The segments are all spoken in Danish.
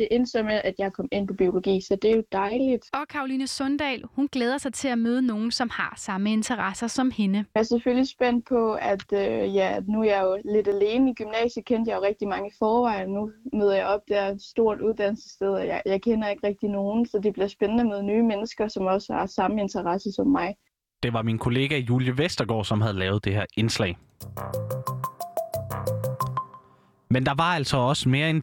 det endte så med, at jeg kom ind på biologi, så det er jo dejligt. Og Karoline Sundal, hun glæder sig til at møde nogen, som har samme interesser som hende. Jeg er selvfølgelig spændt på, at øh, ja, nu er jeg jo lidt alene i gymnasiet, kendte jeg jo rigtig mange forvejen. Nu møder jeg op der et stort uddannelsessted, og jeg, jeg kender ikke rigtig nogen, så det bliver spændende at møde nye mennesker, som også har samme interesse som mig. Det var min kollega Julie Vestergaard, som havde lavet det her indslag. Men der var altså også mere end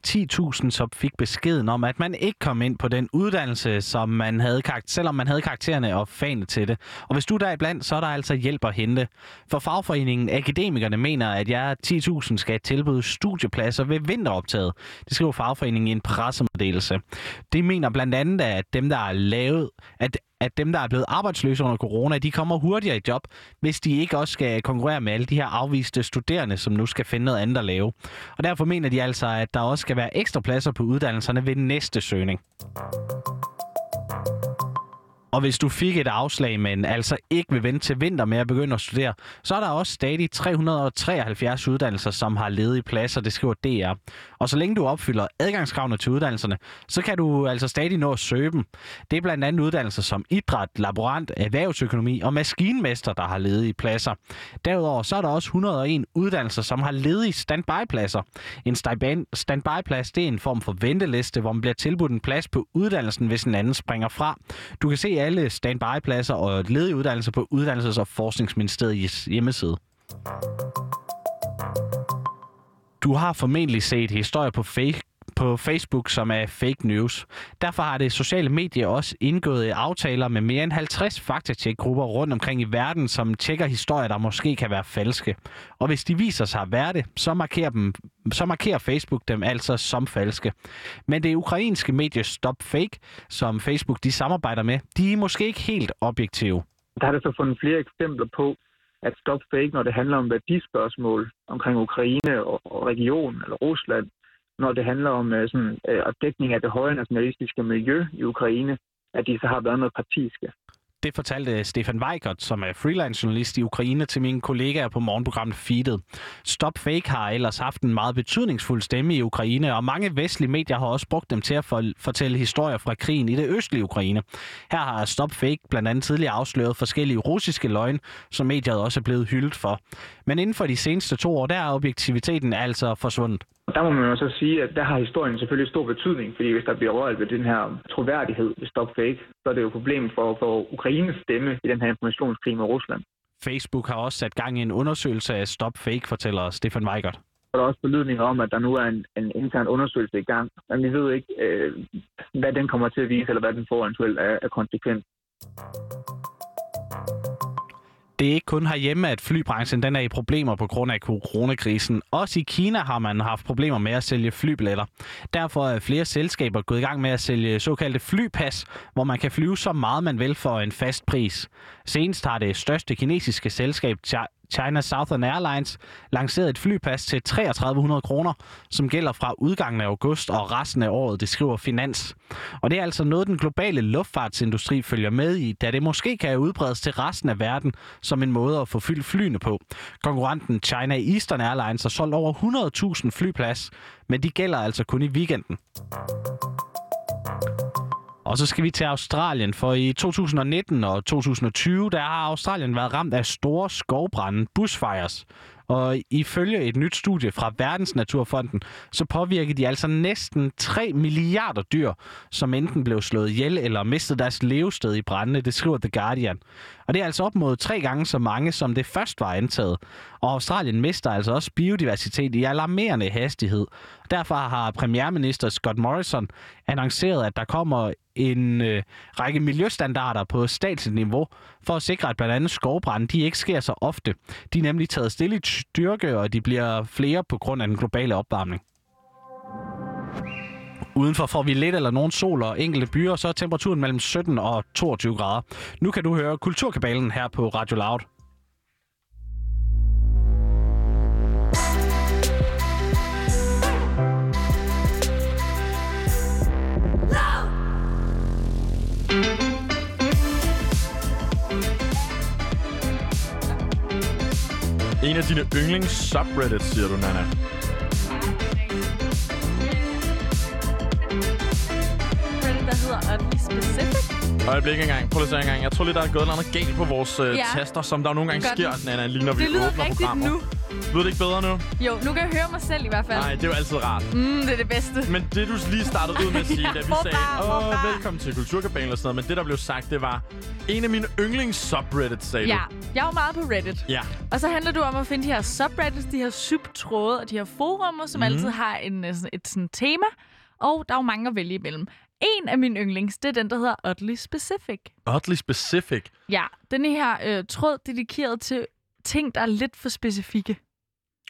10.000, som fik beskeden om, at man ikke kom ind på den uddannelse, som man havde selvom man havde karaktererne og fagene til det. Og hvis du er der iblandt, så er der altså hjælp at hente. For fagforeningen Akademikerne mener, at jeg 10.000 skal tilbyde studiepladser ved vinteroptaget. Det skriver fagforeningen i en pressemeddelelse. Det mener blandt andet, at dem, der er lavet, at at dem, der er blevet arbejdsløse under corona, de kommer hurtigere i job, hvis de ikke også skal konkurrere med alle de her afviste studerende, som nu skal finde noget andet at lave. Og derfor mener de altså, at der også skal være ekstra pladser på uddannelserne ved næste søgning. Og hvis du fik et afslag, men altså ikke vil vente til vinter med at begynde at studere, så er der også stadig 373 uddannelser, som har ledige pladser, det skriver DR. Og så længe du opfylder adgangskravene til uddannelserne, så kan du altså stadig nå at søge dem. Det er blandt andet uddannelser som idræt, laborant, erhvervsøkonomi og maskinmester, der har ledige pladser. Derudover så er der også 101 uddannelser, som har ledige standby-pladser. En standby-plads det er en form for venteliste, hvor man bliver tilbudt en plads på uddannelsen, hvis en anden springer fra. Du kan se alle standby-pladser og ledige uddannelser på Uddannelses- og Forskningsministeriets hjemmeside. Du har formentlig set historier på fake på Facebook, som er fake news. Derfor har det sociale medier også indgået aftaler med mere end 50 faktatjekgrupper rundt omkring i verden, som tjekker historier, der måske kan være falske. Og hvis de viser sig at være det, så markerer, dem, så markerer Facebook dem altså som falske. Men det ukrainske medie Stop Fake, som Facebook de samarbejder med, de er måske ikke helt objektive. Der har der så fundet flere eksempler på, at Stop Fake, når det handler om værdispørgsmål omkring Ukraine og regionen eller Rusland, når det handler om øh, sådan, øh, dækning af det høje nationalistiske miljø i Ukraine, at de så har været noget partiske. Det fortalte øh, Stefan Weikert, som er freelance journalist i Ukraine, til mine kollegaer på morgenprogrammet Feedet. Stop Fake har ellers haft en meget betydningsfuld stemme i Ukraine, og mange vestlige medier har også brugt dem til at fortælle historier fra krigen i det østlige Ukraine. Her har Stop Fake blandt andet tidligere afsløret forskellige russiske løgne, som mediet også er blevet hyldet for. Men inden for de seneste to år, der er objektiviteten altså forsvundet. Der må man jo så sige, at der har historien selvfølgelig stor betydning, fordi hvis der bliver rørt ved den her troværdighed ved Stop Fake, så er det jo et problem for, for Ukraines stemme i den her informationskrig med Rusland. Facebook har også sat gang i en undersøgelse af Stop Fake, fortæller Stefan Weigert. Der er også belydninger om, at der nu er en, en intern undersøgelse i gang, men vi ved ikke, øh, hvad den kommer til at vise, eller hvad den får eventuelt af, af konsekvens det er ikke kun herhjemme, at flybranchen den er i problemer på grund af coronakrisen. Også i Kina har man haft problemer med at sælge flybilletter. Derfor er flere selskaber gået i gang med at sælge såkaldte flypas, hvor man kan flyve så meget man vil for en fast pris. Senest har det største kinesiske selskab China Southern Airlines lanceret et flypas til 3300 kroner, som gælder fra udgangen af august og resten af året, det skriver Finans. Og det er altså noget, den globale luftfartsindustri følger med i, da det måske kan udbredes til resten af verden som en måde at få fyldt flyene på. Konkurrenten China Eastern Airlines har solgt over 100.000 flyplads, men de gælder altså kun i weekenden. Og så skal vi til Australien, for i 2019 og 2020, der har Australien været ramt af store skovbrænde, bushfires. Og ifølge et nyt studie fra Verdensnaturfonden, så påvirker de altså næsten 3 milliarder dyr, som enten blev slået ihjel eller mistede deres levested i brændene, det skriver The Guardian. Og det er altså op mod tre gange så mange, som det først var antaget. Og Australien mister altså også biodiversitet i alarmerende hastighed. Derfor har premierminister Scott Morrison annonceret, at der kommer en øh, række miljøstandarder på statsniveau niveau, for at sikre, at blandt andet skovbrænde de ikke sker så ofte. De er nemlig taget stille i styrke, og de bliver flere på grund af den globale opvarmning. Udenfor får vi lidt eller nogen sol og enkelte byer, så er temperaturen mellem 17 og 22 grader. Nu kan du høre Kulturkabalen her på Radio Loud. En af dine yndlings subreddits, siger du, Nana. Specific. Øjeblik engang. Prøv lige engang. Jeg tror lidt, der er gået noget galt på vores øh, Ja. taster, som der jo nogle gange sker. Nana, lige når vi Det lyder åbner rigtigt nu. Lyder det ikke bedre nu? Jo, nu kan jeg høre mig selv i hvert fald. Nej, det er jo altid rart. Mm, det er det bedste. Men det, du lige startede ud med at sige, da vi sagde, åh, bare." velkommen til Kulturkabalen og sådan noget, men det, der blev sagt, det var en af mine yndlings-subreddits, sagde Ja, du. jeg er jo meget på Reddit. Ja. Og så handler det om at finde de her subreddits, de her subtråde og de her forumer, som mm. altid har en, øh, sådan- et sådan tema. Og der er jo mange at vælge imellem. En af mine yndlings, det er den, der hedder Oddly Specific. Oddly specific. Ja, den her øh, tråd dedikeret til ting, der er lidt for specifikke.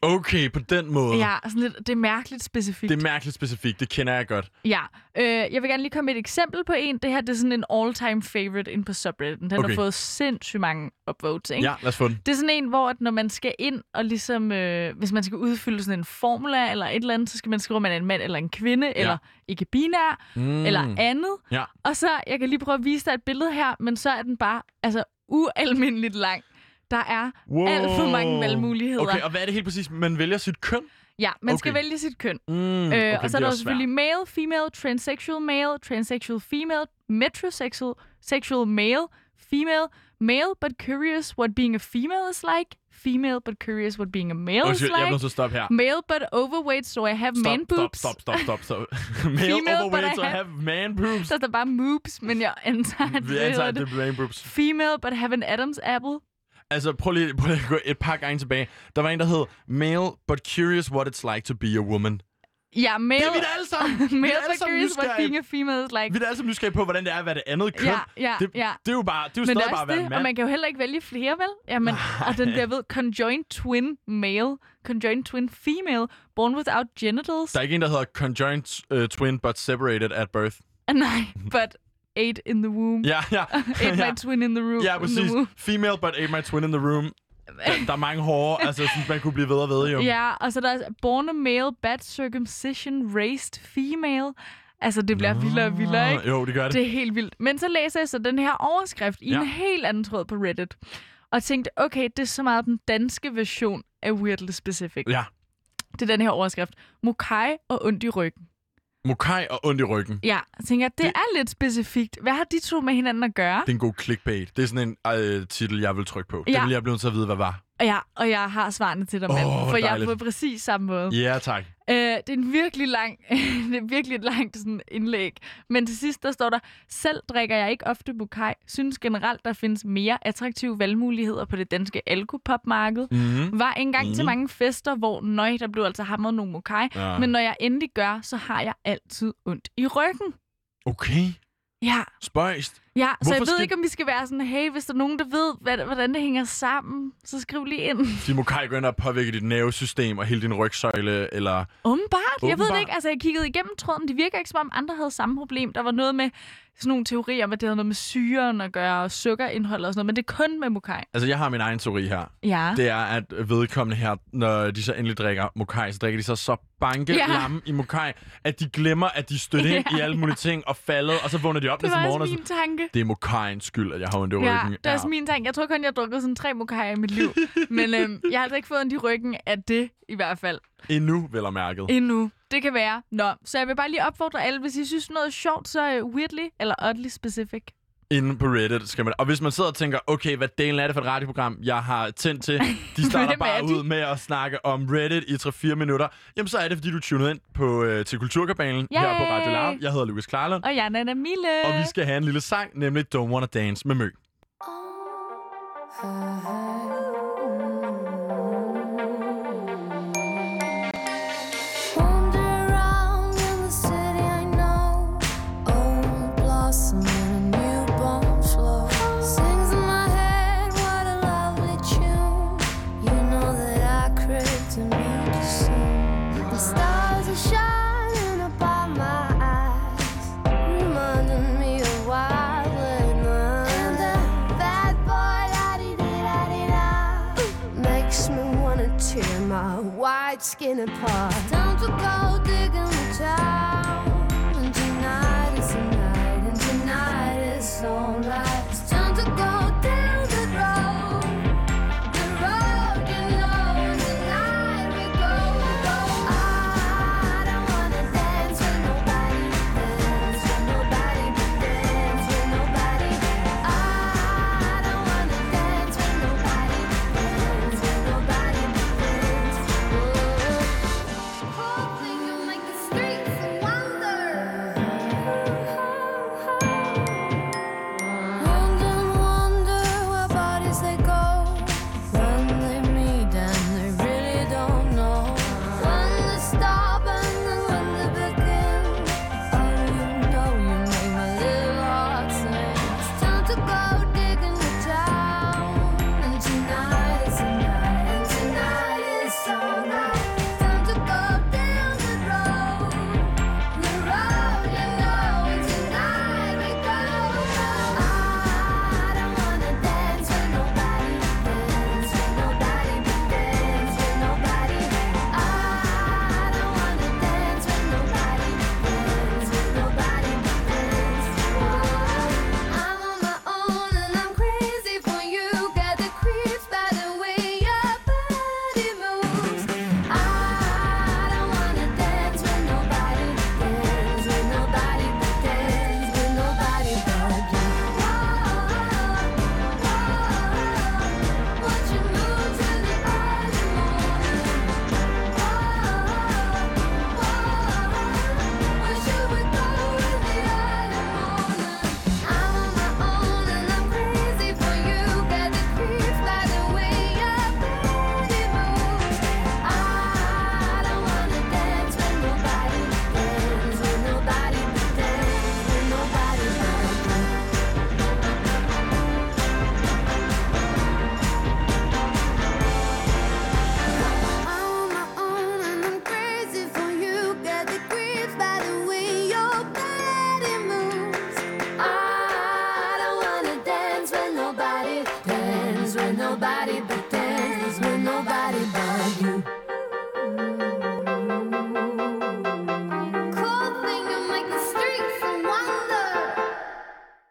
Okay, på den måde. Ja, sådan lidt, det er mærkeligt specifikt. Det er mærkeligt specifikt, det kender jeg godt. Ja, øh, jeg vil gerne lige komme med et eksempel på en. Det her det er sådan en all-time favorite inde på subredditen. Den Okay. har fået sindssygt mange upvotes, ikke? Ja, lad os få den. Det er sådan en, hvor at når man skal ind og ligesom, øh, hvis man skal udfylde sådan en formula eller et eller andet, så skal man skrive, om man er en mand eller en kvinde, ja. eller ikke binær, Mm. eller andet. Ja. Og så, jeg kan lige prøve at vise dig et billede her, men så er den bare altså ualmindeligt lang. Der er wow. alt for mange valgmuligheder. Okay, og hvad er det helt præcis? Man vælger sit køn? Ja, man okay. skal vælge sit køn. Mm, Øh, okay, og så er der selvfølgelig male, female, transsexual male, transsexual female, metrosexual sexual male, female, male but curious what being a female is like, female but curious what being a male svært. is jeg like, nødt til at stoppe her. male but overweight so I have man Stop, boobs. stop, stop, stop, stop, stop. Male Female, but overweight I to have- have man boobs. Så er der bare moobs, men jeg antager, at det antager, det det. er man boobs. Female but have an Adam's apple. Altså, prøv lige, prøv lige at gå et par gange tilbage. Der var en, der hed Male, but curious what it's like to be a woman. Ja, male, Det er vi da alle sammen. male but curious what being a female is like. Vi er da alle sammen nysgerrige på, hvordan det er at være det andet køn. Ja, ja, det, ja. det er jo bare, det er jo Men stadig bare at være det, og mand. man kan jo heller ikke vælge flere, vel? Jamen, og den bliver ved conjoined twin male, conjoined twin female, born without genitals. Der er ikke en, der hedder conjoined uh, twin, but separated at birth. Nej, but eight in the womb. Ja, ja. Eight ja. my twin in the room. Ja, præcis. Female, but ate my twin in the room. Der, der er mange hårde, altså synes man kunne blive ved og ved, jo. Ja, og så er der born a male, bad circumcision, raised female. Altså, det bliver vildere og vildere, ikke? Jo, det gør det. Det er helt vildt. Men så læser jeg så den her overskrift i Ja. en helt anden tråd på Reddit. Og tænkte, okay, det er så meget den danske version af Weirdly Specific. Ja. Det er den her overskrift. Mokai og ondt i ryggen. Mokai og ondt i ryggen. Ja, jeg tænker, det, Det- er lidt specifikt. Hvad har de to med hinanden at gøre? Det er en god clickbait. Det er sådan en øh, titel, jeg vil trykke på. Ja. vil jeg blive nødt til at vide, hvad var. Ja, og jeg har svarene til dig, Åh, mand. for jeg er dejligt. på præcis samme måde. Ja, tak. Øh, det er en virkelig lang, det er virkelig et langt sådan indlæg. Men til sidst, der står der, selv drikker jeg ikke ofte bukai. Synes generelt, der findes mere attraktive valgmuligheder på det danske alkopopmarked. Mm-hmm. Var engang Enig. til mange fester, hvor nøj, der blev altså hamret nogle mokai. Ja. Men når jeg endelig gør, så har jeg altid ondt i ryggen. Okay. Ja, Spøjst. Ja så jeg Hvorfor ved skal- ikke, om vi skal være sådan, hey, hvis der er nogen, der ved, hvad, hvordan det hænger sammen, så skriv lige ind. De Mokai går ind og påvirker dit nervesystem og hele din rygsøjle, eller... Åbenbart. Jeg ved det ikke. Altså, jeg kiggede igennem tråden. Det virker ikke, som om andre havde samme problem. Der var noget med sådan nogle teorier om, at det havde noget med syren at gøre, og sukkerindhold og sådan noget. Men det er kun med mokai. Altså, jeg har min egen teori her. Ja. Det er, at vedkommende her, når de så endelig drikker Mokai, så drikker de så så banke Ja. lamme i Mokai, at de glemmer, at de stødte ind Ja. i alle mulige ting og faldet, og så vågner de op Det næste var morgen og også så... min tanke. Det er Mokaiens skyld, at jeg har ondt i Ja, ryggen. det er også min tanke. Jeg tror kun, jeg har drukket sådan tre mokai i mit liv. Men øhm, jeg har altså ikke fået ondt i ryggen af det, i hvert fald. Endnu, vel og mærket. Endnu. Det kan være. Nå, så jeg vil bare lige opfordre alle, hvis I synes noget er sjovt, så uh, weirdly eller oddly specific. Inde på Reddit skal man... Og hvis man sidder og tænker, okay, hvad delen er det for et radioprogram, jeg har tændt til, de starter er bare ud med at snakke om Reddit i 3-4 minutter, jamen så er det, fordi du tunede ind på, øh, til Kulturkabalen her på Radio Yay! Loud. Jeg hedder Lukas Klarlund, Og jeg er Nana Mille. og vi skal have en lille sang, nemlig Don't Wanna Dance med Mø. Wander skin apart.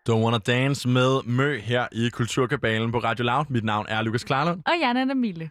Don't Wanna Dance med Mø her i Kulturkabalen på Radio Loud. Mit navn er Lukas Klarlund. Og jeg er Mille.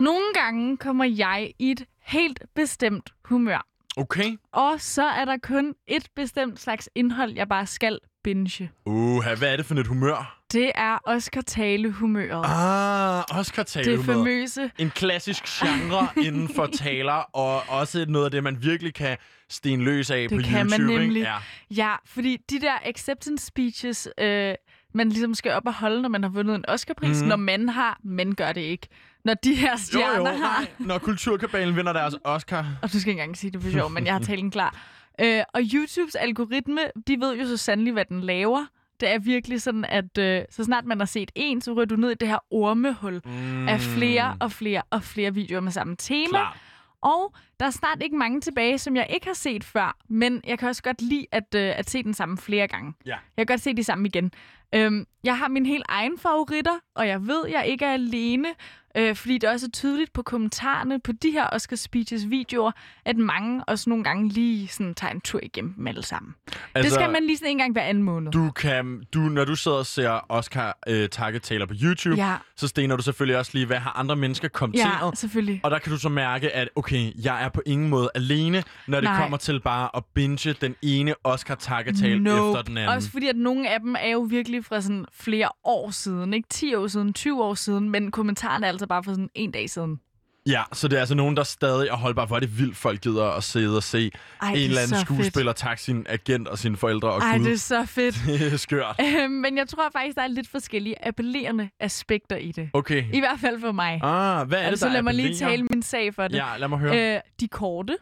Nogle gange kommer jeg i et helt bestemt humør. Okay. Og så er der kun et bestemt slags indhold, jeg bare skal binge. Uh, hvad er det for et humør? Det er Oscar Tale humøret. Ah, Oscar det tale famøse. En klassisk genre inden for taler, og også noget af det, man virkelig kan sten løs af på Det kan YouTube. man ikke? nemlig. Ja. Ja, fordi de der acceptance speeches, øh, man ligesom skal op og holde, når man har vundet en Oscarpris, mm. når mænd har, mænd gør det ikke. Når de her Jo, stjerner jo, har. nej. Når Kulturkabalen vinder deres Oscar. Og du skal ikke engang sige det for sjov, men jeg har talen klar. Øh, og YouTubes algoritme, de ved jo så sandelig, hvad den laver. Det er virkelig sådan, at øh, så snart man har set en, så ryger du ned i det her ormehul mm. af flere og flere og flere videoer med samme tema. Klar. Og der er snart ikke mange tilbage, som jeg ikke har set før, men jeg kan også godt lide at, øh, at se den samme flere gange. Ja. Jeg kan godt se de samme igen. Øhm, jeg har min helt egen favoritter, og jeg ved, jeg ikke er alene, øh, fordi det også er tydeligt på kommentarerne på de her Oscar Speeches videoer, at mange også nogle gange lige sådan, tager en tur igennem dem alle sammen. Altså, det skal man lige sådan en gang hver anden måned. Du kan, du, når du sidder og ser Oscar øh, takketaler på YouTube, Ja. så stener du selvfølgelig også lige, hvad har andre mennesker kommenteret? Ja, selvfølgelig. Og der kan du så mærke, at okay, jeg er på ingen måde alene, når det Nej. kommer til bare at binge den ene Oscar-takketale Nope. efter den anden. Også fordi, at nogle af dem er jo virkelig fra sådan flere år siden. Ikke 10 år siden, 20 år siden, men kommentarerne er altså bare fra sådan en dag siden. Ja, så det er altså nogen, der stadig er holdbare. Hvor er det vildt, folk gider at sidde og se Ej, en det er eller anden skuespiller takke sin agent og sine forældre og Ej, Gud. det er så fedt. det er skørt. Øhm, men jeg tror faktisk, der er lidt forskellige appellerende aspekter i det. Okay. I hvert fald for mig. Ah, hvad er det, altså, der lad mig lige tale min sag for det. Ja, lad mig høre. Øh, de korte,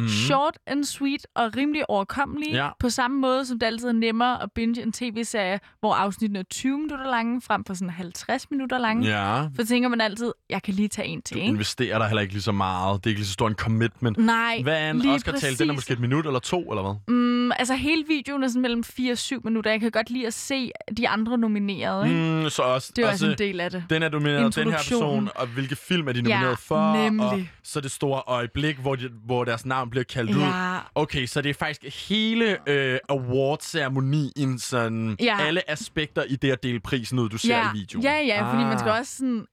Mhm. short and sweet og rimelig overkommelige. Ja. På samme måde, som det altid er nemmere at binge en tv-serie, hvor afsnittene er 20 minutter lange, frem for sådan 50 minutter lange. Ja, For tænker man altid, jeg kan lige tage en til, du ikke? investerer der heller ikke lige så meget. Det er ikke lige så stor en commitment. Nej, Hvad er en Oscar-tale? Den er måske et minut eller to, eller hvad? Mm, altså hele videoen er sådan mellem 4 og 7 minutter. Jeg kan godt lide at se de andre nominerede, ikke? Mm, så også, Det er også også en del af det. den er nomineret den her person, og hvilke film er de Ja, nomineret for, nemlig. og så det store øjeblik, hvor, de, hvor deres navn bliver kaldt ud. Ja, Okay, så det er faktisk hele øh, award-ceremonien, sådan Ja. alle aspekter i det at dele prisen ud, du ser ja, i videoen. ja, ja, fordi man skal Ah. også sådan,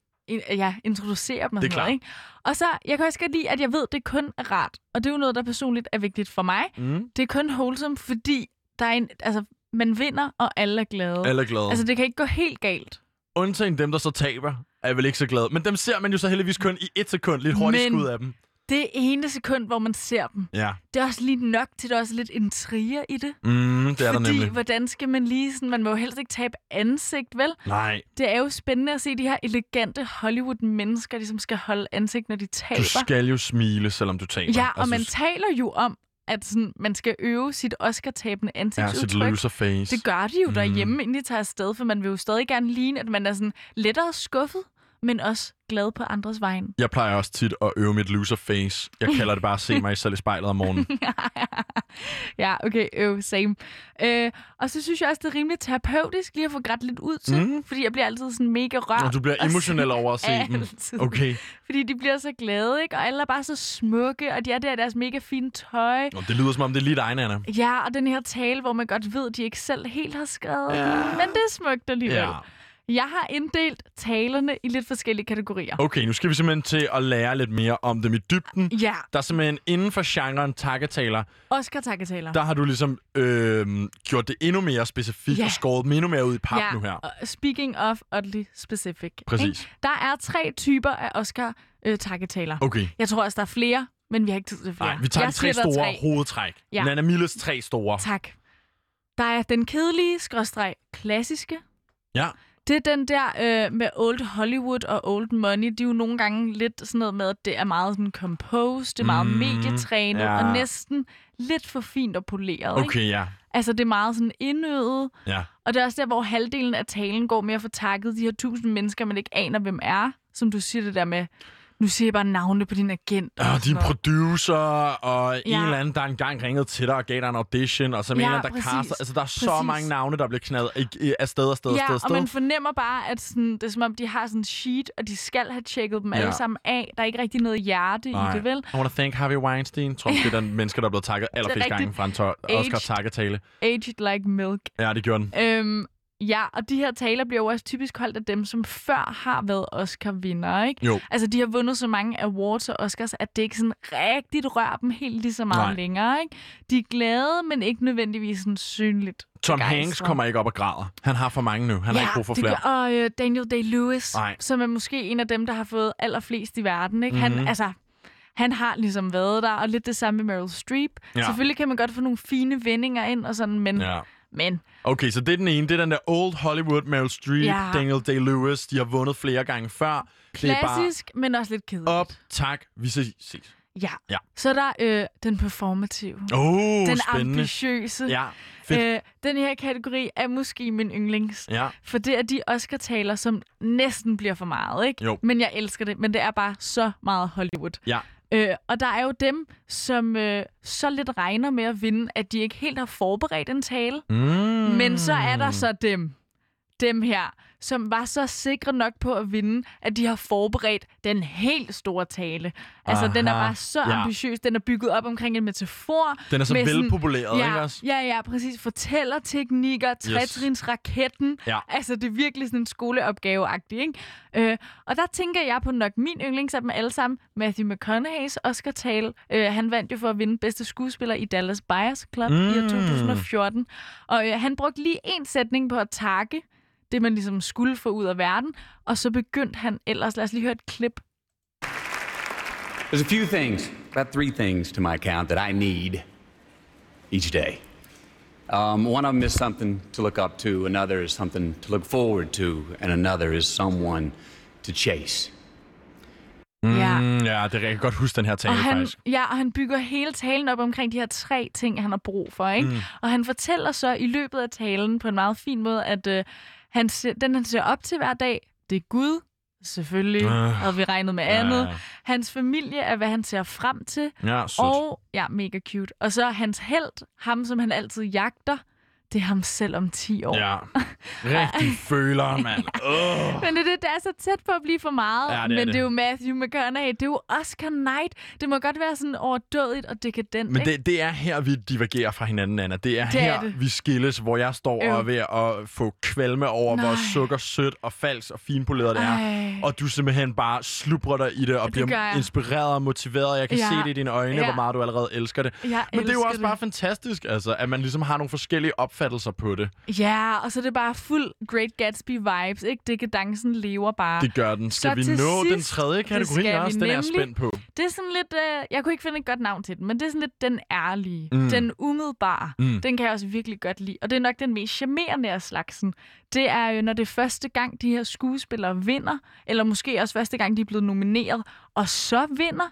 ja, introducere dem Det er noget, ikke? Og så, jeg kan også godt lide, at jeg ved, det kun er rart. Og det er jo noget, der personligt er vigtigt for mig. Mm. Det er kun wholesome, fordi der er en, altså, man vinder, og alle er glade. Alle er glade. Altså, det kan ikke gå helt galt. Undtagen dem, der så taber, er vel ikke så glade. Men dem ser man jo så heldigvis kun i et sekund. Lidt hurtigt Men- skud af dem. Det er ene sekund, hvor man ser dem. Ja. Det er også lige nok til, at der er også lidt intriger i det. Mm, det er der Fordi, nemlig. hvordan skal man lige sådan... Man må jo helst ikke tabe ansigt, vel? Nej, Det er jo spændende at se de her elegante Hollywood-mennesker, de som skal holde ansigt, når de taber. du skal jo smile, selvom du taber. Ja, og Altså, man taler jo om, at sådan, man skal øve sit Oscar-tabende Ja, sit ansigtsudtryk. loser face. det gør de jo Mm. derhjemme, inden de tager afsted, for man vil jo stadig gerne ligne, at man er sådan lettere skuffet, men også glad på andres vegne. Jeg plejer også tit at øve mit loser face. Jeg kalder det bare at se mig selv i spejlet om morgenen. ja, okay, øv, same. Øh, og så synes jeg også, det er rimelig terapeutisk lige at få grædt lidt ud til, Mm. fordi jeg bliver altid sådan mega rørt. Og du bliver emotionel over at se dem. Altid. Okay. Fordi de bliver så glade, ikke? Og alle er bare så smukke, og de er der i deres mega fine tøj. Og det lyder som om, det er lige dig, Nana. Ja, og den her tale, hvor man godt ved, de ikke selv helt har skrevet ja. Men det er smukt alligevel. Ja. Jeg har inddelt talerne i lidt forskellige kategorier. Okay, nu skal vi simpelthen til at lære lidt mere om dem i dybden. Ja, Der er simpelthen inden for genren takketaler, Oscar takketaler. der har du ligesom øh, gjort det endnu mere specifikt Ja. og skåret dem endnu mere ud i pap ja, nu her. speaking of oddly specific. Præcis. Ikke? Der er tre typer af Oscar øh, takketaler. Okay. Jeg tror også, der er flere, men vi har ikke tid til flere. Nej, vi tager jeg de tre store tre. hovedtræk. Ja. Nana Milles tre store. Tak. Der er den kedelige, skråstreg, klassiske. Ja. Det er den der øh, med Old Hollywood og Old Money. De er jo nogle gange lidt sådan noget med, at det er meget sådan composed, det er meget Mm, medietrænet, ja. og næsten lidt for fint og poleret. Ikke? Okay, ja. Altså, det er meget sådan indøvet. Ja. Og det er også der, hvor halvdelen af talen går med at få takket de her tusind mennesker, man ikke aner, hvem er. Som du siger det der med, Nu siger jeg bare navne på din agent. Og sådan din noget. producer, og ja. en eller anden, der engang ringede til dig og gav dig en audition, og så Ja, en eller anden, der caster. Altså, der er så Præcis. mange navne, der bliver knaldet af sted og sted og Ja, sted og og sted. man fornemmer bare, at sådan, det er som om, de har sådan en sheet, og de skal have tjekket dem Ja. alle sammen af. Der er ikke rigtig noget hjerte Nej. i det, vel? I want to thank Harvey Weinstein. Jeg tror, det er den mennesker, der er blevet takket allerflest gange fra en. Oscar-takketale. Aged like milk. Ja, det gjorde den. Øhm, ja, og de her taler bliver jo også typisk holdt af dem, som før har været Oscar-vinder, ikke? Jo. Altså, de har vundet så mange awards og Oscars, at det ikke sådan rigtigt rører dem helt lige så meget Nej. længere, ikke? De er glade, men ikke nødvendigvis sådan synligt. Tom begejstrede. Hanks kommer ikke op og græder. Han har for mange nu. Han har ikke brug for flere. gør, og øh, Daniel Day-Lewis, Nej. som er måske en af dem, der har fået allerflest i verden, ikke? Mhm. Han, altså, han har ligesom været der, og lidt det samme med Meryl Streep. Ja. Selvfølgelig kan man godt få nogle fine vendinger ind og sådan, men, Ja. Men Okay, så det er den ene. Det er den der Old Hollywood, Meryl Streep, Ja. Daniel Day-Lewis. De har vundet flere gange før. Det er bare klassisk, men også lidt kedeligt. op, tak, vi ses. ses. Ja. Ja. Så er der øh, den performative. Oh, den spændende. ambitiøse. Ja, fedt. Øh, den her kategori er måske min yndlings. Ja. For det er de Oscar-taler, som næsten bliver for meget, ikke? Jo. Men jeg elsker det, men det er bare så meget Hollywood. Ja. Øh, og der er jo dem, som øh, så lidt regner med at vinde, at de ikke helt har forberedt en tale. Mm. Men så er der så dem, dem her, som var så sikre nok på at vinde, at de har forberedt den helt store tale. Altså, Aha. den er bare så Ja. ambitiøs. Den er bygget op omkring en metafor. Den er så velpopuleret, ja, ikke også? Ja, ja, præcis. Fortællerteknikker, trætrinsraketten. Ja. Altså, det er virkelig sådan en skoleopgave-agtigt, ikke? Øh, og der tænker jeg på nok min yndlings af dem alle sammen, Matthew McConaughey's Oscar-tale. Øh, han vandt jo for at vinde bedste skuespiller i Dallas Buyers Club mm. i år Mm. 2014. Og øh, han brugte lige en sætning på at takke det, man ligesom skulle få ud af verden. Og så begyndte han ellers, lad os lige høre et klip. There's a few things, about three things to my account that I need each day. Um, one of them is something to look up to, another is something to look forward to, and another is someone to chase. Ja. Mm, ja, det er, jeg kan godt huske den her tale, og han, faktisk. Ja, og han bygger hele talen op omkring de her tre ting, han har brug for. Ikke? Mm. Og han fortæller så i løbet af talen på en meget fin måde, at øh, han ser, den, han ser op til hver dag, det er Gud. Selvfølgelig Øh. havde vi regnet med andet. ja. Hans familie er, hvad han ser frem til. Ja, sødt. Og, ja, mega cute. Og så hans held, ham som han altid jagter, det er ham selv om 10 år. Ja. Rigtig føler, mand. Oh. Men det, er det, det er så tæt på at blive for meget. Ja, det er men det. det er jo Matthew McConaughey. Det er jo Oscar Knight. Det må godt være sådan overdådigt og dekadent. Men det, det er her, vi divergerer fra hinanden, Anna. Det er Det er her, det. vi skilles, hvor jeg står Øv. og er ved at få kvalme over, Nej. hvor sukker, sødt og falsk og finpoleret det er. Og du simpelthen bare slubrer dig i det og Det bliver inspireret og motiveret. Jeg kan Ja. se det i dine øjne, Ja. hvor meget du allerede elsker det. Jeg Men det er jo elsker også bare fantastisk, altså, at man ligesom har nogle forskellige opfattelser på det. Ja, og så er det bare fuld Great Gatsby-vibes, ikke? Dekadencen lever bare. Det gør den. Skal Så vi nå sidst- den tredje det kategori vi også? Den er nemlig. spændt på. Det er sådan lidt... Øh, jeg kunne ikke finde et godt navn til den, men det er sådan lidt den ærlige. Mm. Den umiddelbare. Mm. Den kan jeg også virkelig godt lide. Og det er nok den mest charmerende af slagsen. Det er jo, når det er første gang, de her skuespillere vinder, eller måske også første gang, de er blevet nomineret, og så vinder,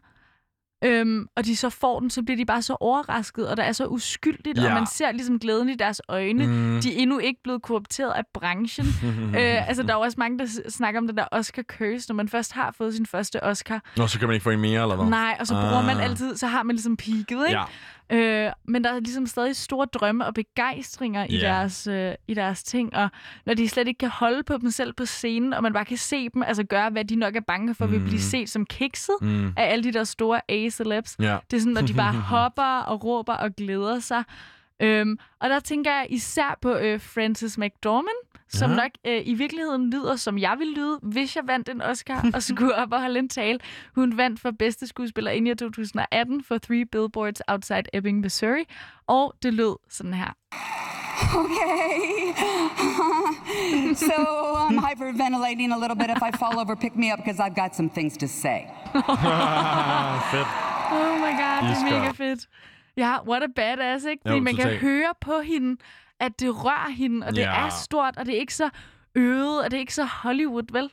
Øhm, og de så får den, så bliver de bare så overrasket, og det er så uskyldigt, Ja. og man ser ligesom glæden i deres øjne. Mm. De er endnu ikke blevet korrupteret af branchen. øh, altså, der er også mange, der snakker om den der Oscar curse, når man først har fået sin første Oscar. Nå, så kan man ikke få en mere, eller hvad? Nej, og så bruger man Ah. altid, så har man ligesom peaked, ikke? Ja. Øh, men der er ligesom stadig store drømme og begejstringer i, Ja. deres, øh, i deres ting, og når de slet ikke kan holde på dem selv på scenen, og man bare kan se dem altså gøre, hvad de nok er bange for, mm. vil blive set som kikset Mm. af alle de der store A-celebs. Ja. Det er sådan, når de bare hopper og råber og glæder sig. Øhm, og der tænker jeg især på øh, Frances McDormand, som Ja. nok øh, i virkeligheden lyder, som jeg ville lyde, hvis jeg vandt en Oscar og skulle op og holde en tale. Hun vandt for bedste skuespiller i 2018 for Three Billboards Outside Ebbing, Missouri. Og det lød sådan her. Okay. so I'm hyperventilating a little bit. If I fall over, pick me up because I've got some things to say. Fedt. Oh my god, det er mega fedt. Ja, what a badass, ikke? Jo, Fordi man kan høre på hende, at det rører hende, og det Ja. er stort, og det er ikke så øvet, og det er ikke så Hollywood, vel?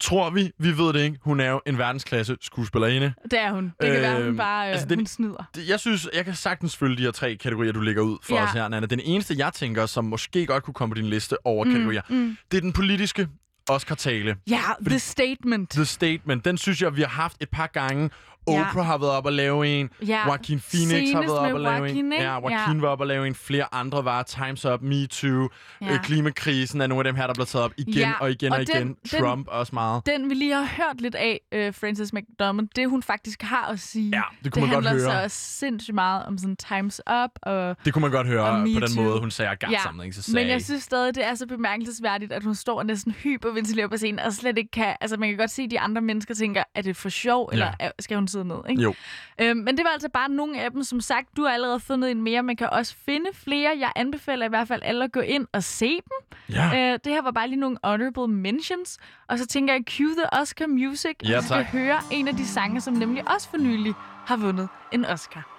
Tror vi? Vi ved det ikke. Hun er jo en verdensklasse skuespillerinde. Det er hun. Det kan Øhm, være, hun bare øh, altså, altså, den- hun snyder. Det- Jeg synes, jeg kan sagtens følge de her tre kategorier, du lægger ud for Ja. os her, Nana. Den eneste, jeg tænker, som måske godt kunne komme på din liste over mm, kategorier, mm. det er den politiske Oscar-tale. Ja, The Statement. The Statement, den synes jeg, vi har haft et par gange. Ja. Oprah har været op og lave en. Ja. Joaquin Phoenix har Senest været op og lave Joaquin, en. ikke? Ja, Joaquin Ja. var op og lave en. Flere andre var Time's Up, Me Too, Ja. ja. øh, klimakrisen er nogle af dem her, der bliver taget op igen Ja, og igen og og, den- igen. den- Trump også meget. Den vi lige har hørt lidt af, uh, Frances McDormand, det hun faktisk har at sige, Ja, det kunne man godt handler høre. så også sindssygt meget om sådan Time's Up og Det kunne man godt høre på den Too. måde, hun sagde, got something to say. men jeg synes stadig, det er så bemærkelsesværdigt, at hun står og næsten hyperventilerer på scenen, og slet ikke kan... Altså, man kan godt se, at de andre mennesker tænker, er det for sjov, eller er- skal hun sidde ned? Ikke? Jo. Øhm, men det var altså bare nogle af dem. Som sagt, du har allerede fundet en mere. Man kan også finde flere. Jeg anbefaler i hvert fald alle at gå ind og se dem. Ja. Øh, det her var bare lige nogle honorable mentions. Og så tænker jeg, cue the Oscar music. Ja, og så skal tak. høre en af de sange, som nemlig også for nylig har vundet en Oscar.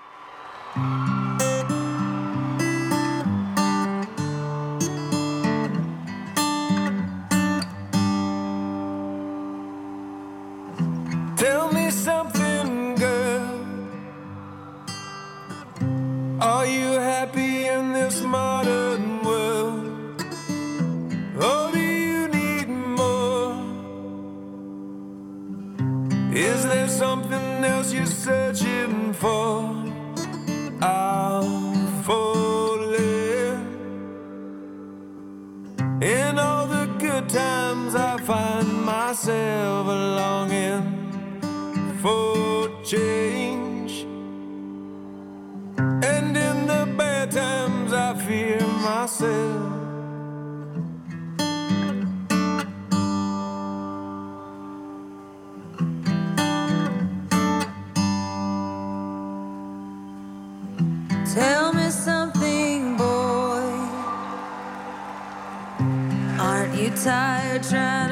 Tell myself longing for change. And in the bad times, I fear myself. Tell me something, boy. Aren't you tired trying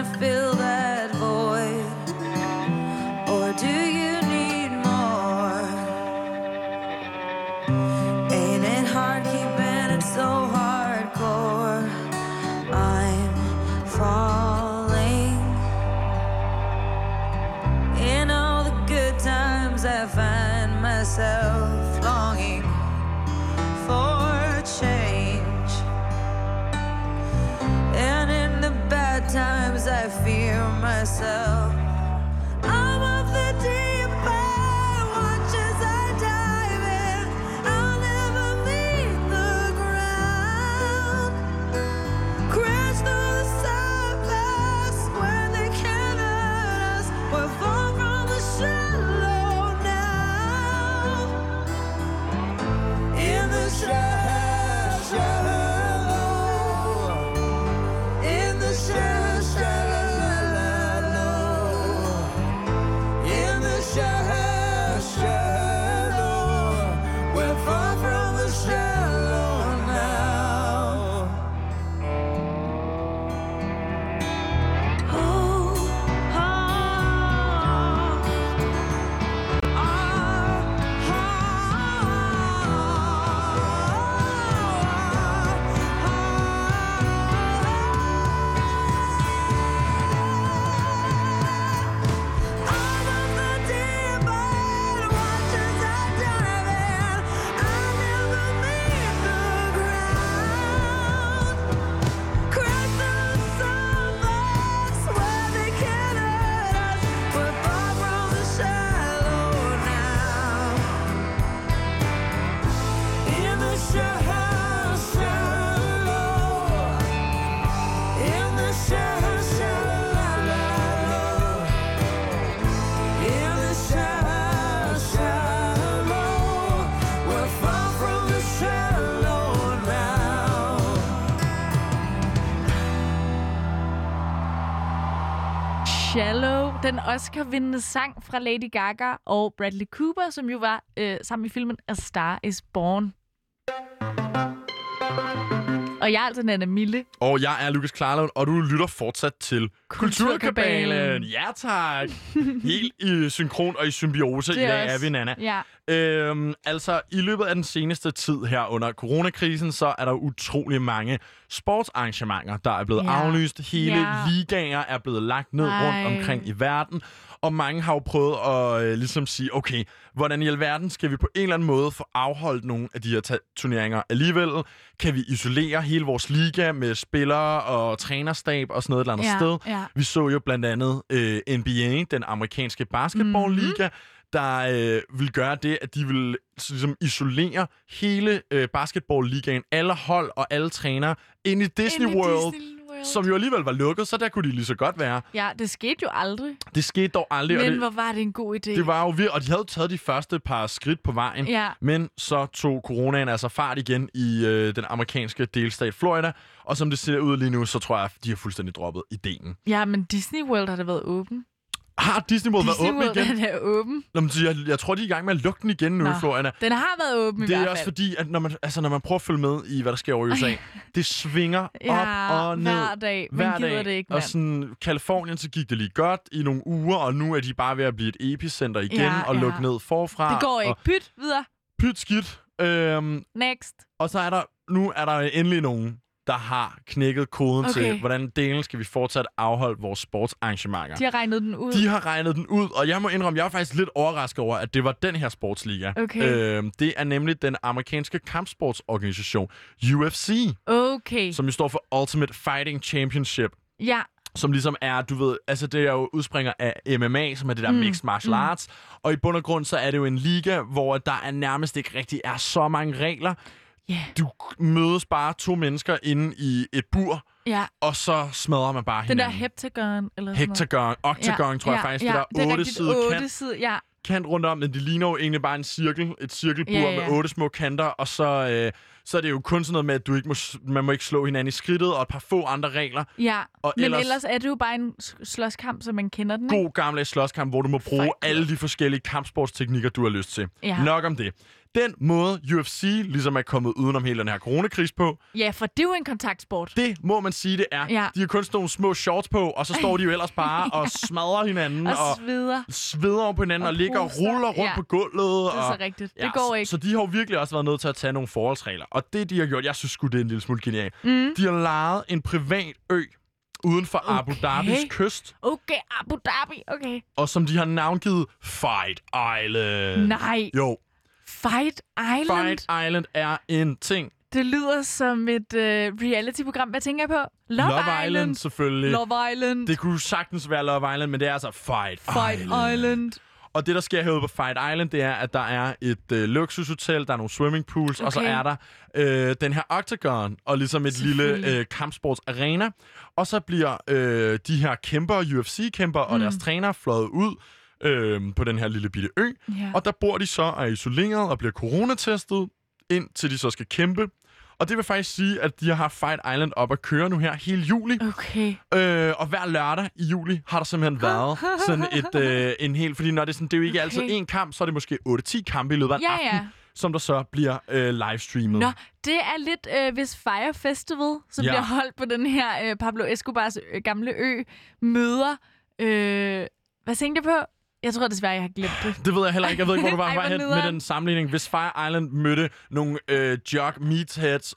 den Oscar-vindende sang fra Lady Gaga og Bradley Cooper, som jo var øh, sammen i filmen A Star Is Born. Og jeg er altså Nana Mille. Og jeg er Lukas Klarlund, og du lytter fortsat til Kulturkabalen. Ja, tak. Helt i synkron og i symbiose. I dag er vi, Nana. Ja. Øhm, altså, i løbet af den seneste tid her under coronakrisen, så er der utrolig mange sportsarrangementer, der er blevet Ja. aflyst. Hele Ja. ligaer er blevet lagt ned Ej. rundt omkring i verden. Og mange har jo prøvet at øh, ligesom sige, okay, hvordan i alverden skal vi på en eller anden måde få afholdt nogle af de her ta- turneringer alligevel? Kan vi isolere hele vores liga med spillere og trænerstab og sådan noget et eller andet Ja, sted? Ja. Vi så jo blandt andet øh, NBA, den amerikanske basketballliga, Mhm. der øh, vil gøre det, at de vil ligesom isolere hele øh, basketballligaen, alle hold og alle trænere, ind i Disney Ind i World, Disney World. som jo alligevel var lukket, så der kunne de lige så godt være. Ja, det skete jo aldrig. Det skete dog aldrig, og Men det, hvor var det en god idé. det var jo vir- og de havde taget de første par skridt på vejen, Ja. men så tog coronaen altså fart igen i øh, den amerikanske delstat Florida, og som det ser ud lige nu, så tror jeg, de har fuldstændig droppet ideen. Ja, men Disney World har det været åben. Har Disney World Disney været åben igen? er det åben. Nå, men jeg, jeg tror, de er i gang med at lukke den igen nu Nå. i Florida. Den har været åben i Det er hvert også fald. fordi, at når man, altså, når man prøver at følge med i, hvad der sker over i USA, det svinger Ja, op og ned. hver dag. Man Hver gider dag. det ikke, og mand. sådan, Kalifornien, så gik det lige godt i nogle uger, og nu er de bare ved at blive et epicenter igen Ja, og ja. lukke ned forfra. Det går ikke. Og Pyt, videre. pyt skidt. Øhm, Next. og så er der, nu er der endelig nogen, der har knækket koden Okay. til, hvordan delen skal vi fortsat afholde vores sportsarrangementer. De har regnet den ud. De har regnet den ud, og jeg må indrømme, jeg er faktisk lidt overrasket over, at det var den her sportsliga. Okay. Øhm, det er nemlig den amerikanske kampsportsorganisation UFC, Okay. som jo står for Ultimate Fighting Championship, Ja. som ligesom er, du ved, altså det er jo udspringer af MMA, som er det der mm. mixed martial mm. arts, og i bund og grund, så er det jo en liga, hvor der er nærmest ikke rigtig er så mange regler. Yeah. Du mødes bare to mennesker inde i et bur, Ja. og så smadrer man bare Den der hinanden. heptagon, eller sådan noget. Hektagon, octagon, Ja, tror jeg ja, faktisk, ja, det der er otte otte kant sider, ja. kant rundt om, men det ligner jo egentlig bare en cirkel, et cirkelbur Ja, ja, med otte små kanter, og så, øh, så er det jo kun sådan noget med, at du ikke må, man må ikke slå hinanden i skridtet, og et par få andre regler. Ja, Og men ellers- ellers... er det jo bare en slåskamp, som man kender den? God gammeldags slåskamp, hvor du må bruge Club. alle de forskellige kampsportsteknikker, du har lyst til. Ja. Nok om det. Den måde, UFC ligesom er kommet udenom hele den her coronakris på, Ja, for det er jo en kontaktsport. det må man sige, det er. Ja. De har kun sådan nogle små shorts på, og så står de jo ellers bare og smadrer hinanden, Og og sveder. sveder på hinanden, og, Og ligger og ruller rundt Ja. på gulvet. Det er og, så rigtigt. Det går ikke. Så, så de har jo virkelig også været nødt til at tage nogle forholdsregler. Og det, de har gjort, jeg synes sgu, det er en lille smule genialt. Mm. De har lejet en privat ø uden for okay. Abu Dhabis kyst, Okay, Abu Dhabi, okay. og som de har navngivet Fight Island. Nej. Jo, Fight Island. Fight Island er en ting. Det lyder som et uh, reality-program. Hvad tænker jeg på? Love, Love Island, selvfølgelig. Love Island. Det kunne sagtens være Love Island, men det er altså Fight, Fight Island. Island. Og det, der sker herude på Fight Island, det er, at der er et øh, luksushotel, der er nogle swimming pools, okay. og så er der øh, den her octagon, og ligesom et lille øh, kampsportsarena. Og så bliver øh, de her kæmper, UFC-kæmper og Mm. deres træner fløjet ud øh, på den her lille bitte ø. Ja. Og der bor de så og er isoleret og bliver coronatestet, indtil de så skal kæmpe. Og det vil faktisk sige, at de har haft Fight Island op at køre nu her hele juli. Okay. Øh, og hver lørdag i juli har der simpelthen været sådan et, øh, en hel... Fordi når det, er sådan, det er jo ikke Okay. altid én kamp, så er det måske 8-10 kampe i løbet af Ja, aften, ja. som der så bliver øh, livestreamet. Nå, det er lidt, øh, hvis Fire Festival, som Ja. bliver holdt på den her øh, Pablo Escobars øh, gamle ø, møder... Øh, hvad tænkte jeg på? Jeg tror desværre, jeg har glemt det. Det ved jeg heller ikke. Jeg ved ikke, hvor du var Ej, hen med den sammenligning. Hvis Fire Island mødte nogle øh, jog meatheads...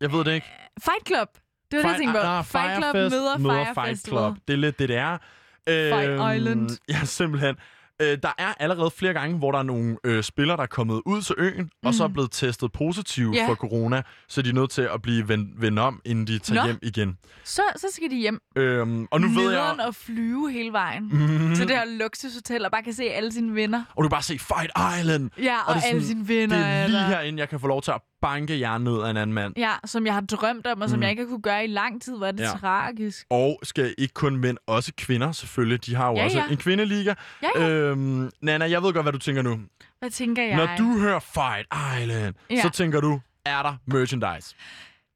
Jeg ved det ikke. Fight Club. Det var det, jeg tænkte på. ah, Fight Club Firefest møder, møder Fire Fight. Club. Det er lidt det, det er. Fight Øhm, Island. Ja, simpelthen. Øh, der er allerede flere gange, hvor der er nogle øh, spillere, der er kommet ud til øen, mm. og så er blevet testet positiv Ja. for corona, så de er nødt til at blive vendt, vendt om, inden de tager Nå. hjem igen. Så, så skal de hjem. Øhm, og nu ved jeg... Nederen at flyve hele vejen Mhm. til det her luksushotel og bare kan se alle sine venner. Og du kan bare se Fight Island! Ja, og, er alle sådan- sine venner Det er lige der. herinde, jeg kan få lov til at banke jer ned af en anden mand. Ja, som jeg har drømt om, og som Mm. jeg ikke har kunne gøre i lang tid. Hvor er det Ja. tragisk. Og skal ikke kun mænd, også kvinder selvfølgelig. De har jo Ja, også ja. en kvindeliga. Ja, ja. Øhm, Nana, jeg ved godt, hvad du tænker nu. Hvad tænker jeg? Når du hører Fight Island, Ja. så tænker du, er der merchandise?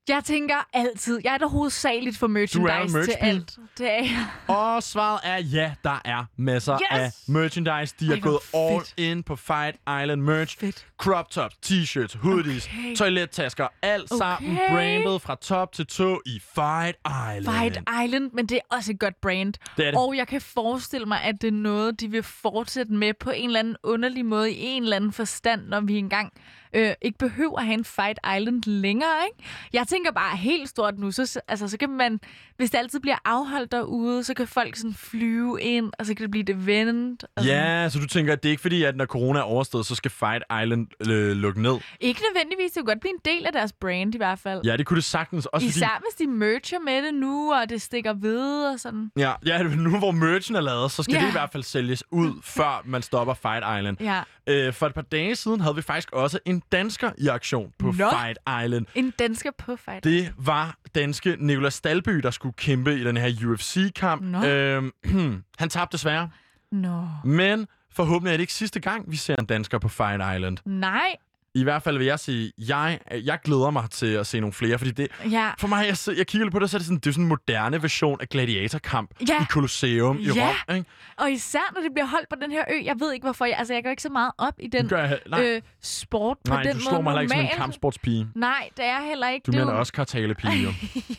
Jeg tænker altid, jeg er da hovedsageligt for merchandise til merchpige. alt. Det er jeg. Og svaret er ja, der er masser Yes! af merchandise. De er Ej, gået all fedt. in på Fight Island merch. Fedt. Crop tops, t-shirts, hoodies, Okay. toilettasker, alt sammen Okay. brandet fra top til tå i Fight Island. Fight Island, men det er også et godt brand. Det det. Og jeg kan forestille mig, at det er noget, de vil fortsætte med på en eller anden underlig måde, i en eller anden forstand, når vi engang øh, ikke behøver at have en Fight Island længere, ikke? Jeg tænker bare helt stort nu, så, altså, så kan man, hvis det altid bliver afholdt derude, så kan folk sådan flyve ind, og så kan det blive et event. Og sådan. Ja, så du tænker, at det er ikke fordi, at når corona er overstået, så skal Fight Island øh, lukke ned? Ikke nødvendigvis, det kunne godt blive en del af deres brand i hvert fald. Ja, det kunne det sagtens. Også fordi, Især hvis de merger med det nu, og det stikker ved og sådan. Ja, ja, nu hvor merchen er lavet, så skal Ja. det i hvert fald sælges ud, før man stopper Fight Island. Ja. Øh, for et par dage siden havde vi faktisk også en dansker i aktion på Nå. Fight Island. En dansker på Fight Det var danske Nicolas Dalby, der skulle kæmpe i den her UFC-kamp. Øhm, han tabte desværre, Nå. men forhåbentlig er det ikke sidste gang, vi ser en dansker på Fight Island. Nej. I hvert fald vil jeg sige, jeg, jeg glæder mig til at se nogle flere, fordi det, Ja. for mig, jeg, jeg kigger på det, så er det sådan, det er sådan en moderne version af gladiatorkamp Ja. i Colosseum i Ja. Rom. Ikke? Og især når det bliver holdt på den her ø. Jeg ved ikke hvorfor. Jeg, altså, jeg går ikke så meget op i den gør nej. øh, sport på Nej, den du slår måde mig heller ikke som en kampsportspige. Nej, det er heller ikke. Du det er mener jo- også kartalepige, jo.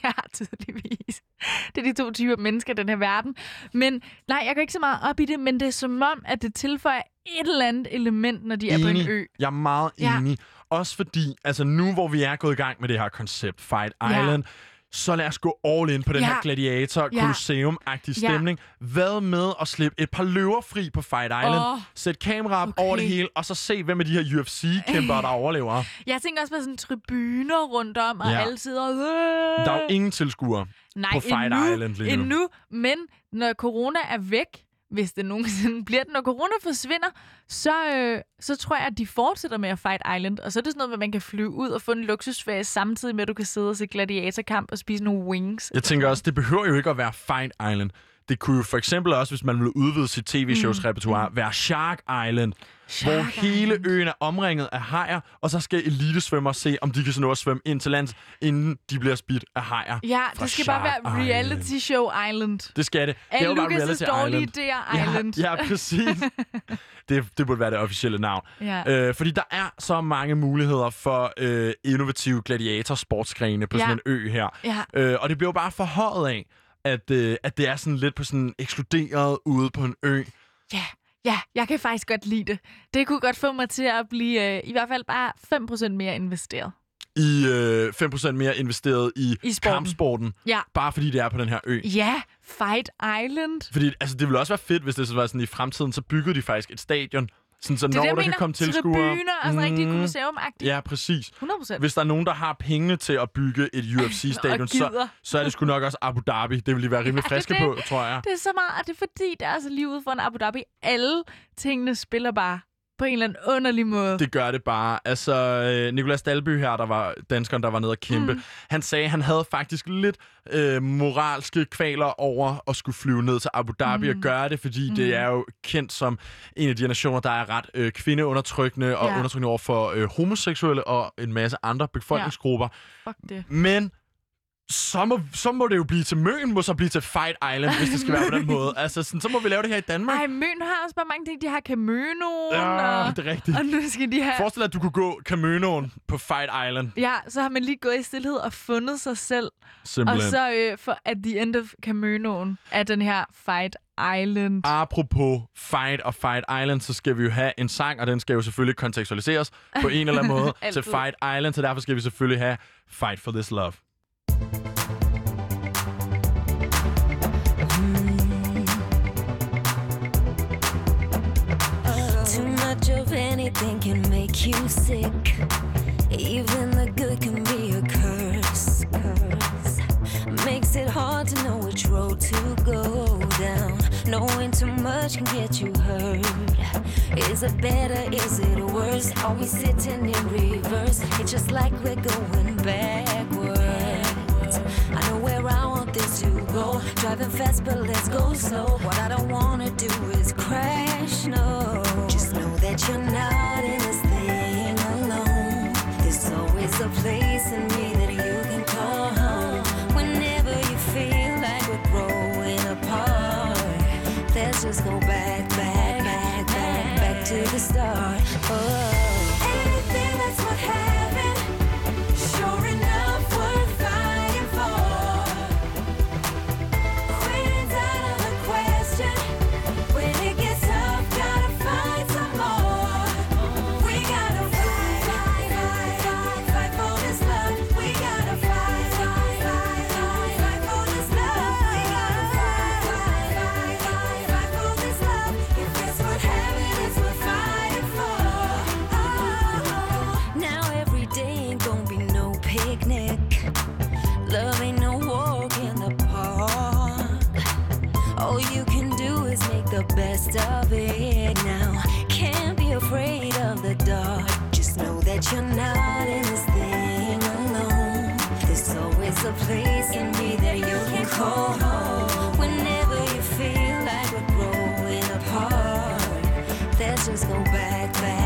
ja, tydeligvis. Det er de to typer mennesker i den her verden. Men nej, jeg går ikke så meget op i det, men det er som om, at det tilføjer et eller andet element, når de er på en ø. Jeg er meget Ja. enig. Også fordi, altså nu hvor vi er gået i gang med det her koncept, Fight Ja. Island, så lad os gå all in på den Ja. her gladiator Ja. Colosseum-agtige Ja. stemning. Hvad med at slippe et par løver fri på Fight Island? Åh. Sæt kamera op Okay. over det hele, og så se, hvem af de her UFC-kæmpere, der overlever. Jeg tænker også på sådan tribuner rundt om, og Ja. alle sidder... Der er jo ingen tilskuere på Fight endnu, Island lige nu. endnu, men når corona er væk, hvis det nogensinde bliver det, når corona forsvinder, så, øh, så tror jeg, at de fortsætter med at Fight Island. Og så er det sådan noget, med, at man kan flyve ud og få en luksusferie, samtidig med, at du kan sidde og se gladiatorkamp og spise nogle wings. Jeg tænker også, det behøver jo ikke at være Fight Island. Det kunne jo for eksempel også, hvis man ville udvide sit tv-shows Mm. repertoire, være Shark Island, hvor Shark hele øen er omringet af hajer, og så skal elitesvømmer se, om de kan nå at svømme ind til lands, inden de bliver spidt af hajer. Ja, det skal bare Shark være Island. reality show island. Det skal det. Det er jo bare reality dårlige island. idéer island. Ja, ja præcis. det, det burde være det officielle navn. Ja. Øh, fordi der er så mange muligheder for øh, innovative gladiatorsportsgrene på Ja. sådan en ø her. Ja. Øh, og det bliver jo bare forhøjet af, at, øh, at det er sådan lidt på sådan ekskluderet ude på en ø. Ja, ja, jeg kan faktisk godt lide det. Det kunne godt få mig til at blive øh, i hvert fald bare 5% mere investeret. I øh, 5% mere investeret i, I sporten. kampsporten. Ja. Bare fordi det er på den her ø. Ja, Fight Island. Fordi altså, det ville også være fedt, hvis det så var sådan i fremtiden, så byggede de faktisk et stadion. Sådan, så Det er når det, der kan mener. komme tilskuere. Tribuner, altså rigtig Mm, Colosseum-agtigt. Ja, præcis. 100%. Hvis der er nogen, der har pengene til at bygge et UFC-stadion, så, så er det sgu nok også Abu Dhabi. Det vil de være rimelig Ja, det er friske det. på, tror jeg. Det er så meget, og det er fordi, det er lige ude for en Abu Dhabi. Alle tingene spiller bare på en eller anden underlig måde. Det gør det bare. Altså, øh, Nicolas Dalby her, der var danskeren, der var nede og kæmpe, mm. han sagde, at han havde faktisk lidt øh, moralske kvaler over at skulle flyve ned til Abu Dhabi mm. og gøre det, fordi mm. det er jo kendt som en af de nationer, der er ret øh, kvindeundertrykkende og Ja. undertrykkende over for øh, homoseksuelle og en masse andre befolkningsgrupper. Fuck det. Men så må, så må det jo blive til Møn, må så blive til Fight Island, hvis det skal være på den måde. Altså, sådan, så må vi lave det her i Danmark. Ej, Møn har også bare mange ting. De har Camønoen, Ja, og, det er rigtigt. og nu skal de have... Forestil dig, at du kunne gå Caminoen på Fight Island. Ja, så har man lige gået i stillhed og fundet sig selv. Simpelthen. Og så øh, for at the end of Camønoen er den her Fight Island. Apropos Fight og Fight Island, så skal vi jo have en sang, og den skal jo selvfølgelig kontekstualiseres på en eller anden måde til. Fight Island, så derfor skal vi selvfølgelig have Fight for This Love. You sick. Even the good can be a curse. curse. Makes it hard to know which road to go down. Knowing too much can get you hurt. Is it better? Is it worse? Are we sitting in reverse? It's just like we're going backwards. I know where I want this to go. Driving fast, but let's go slow. What I don't wanna do is crash. No, just know that you're not a place in me that you can call home. Whenever you feel like we're growing apart, let's just go All you can do is make the best of it now. Can't be afraid of the dark. Just know that you're not in this thing alone. There's always a place in me that you can call home. Whenever you feel like we're growing apart, let's just go back, back,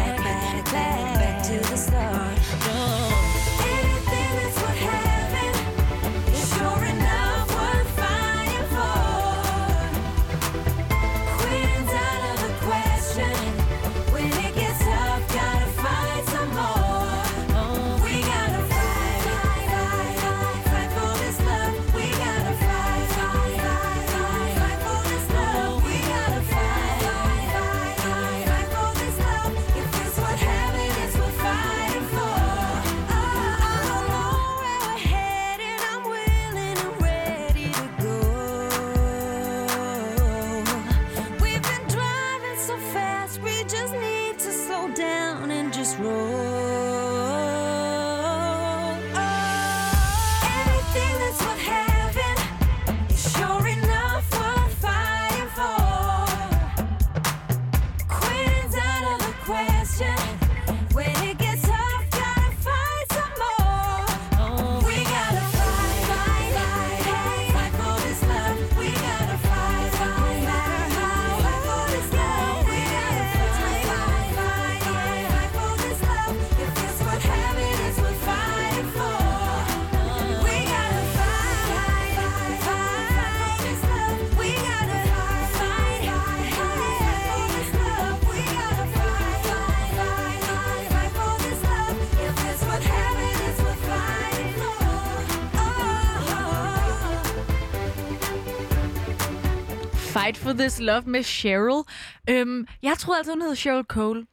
this love med Cheryl. Øhm, jeg troede altid, hun hed Cheryl Cole.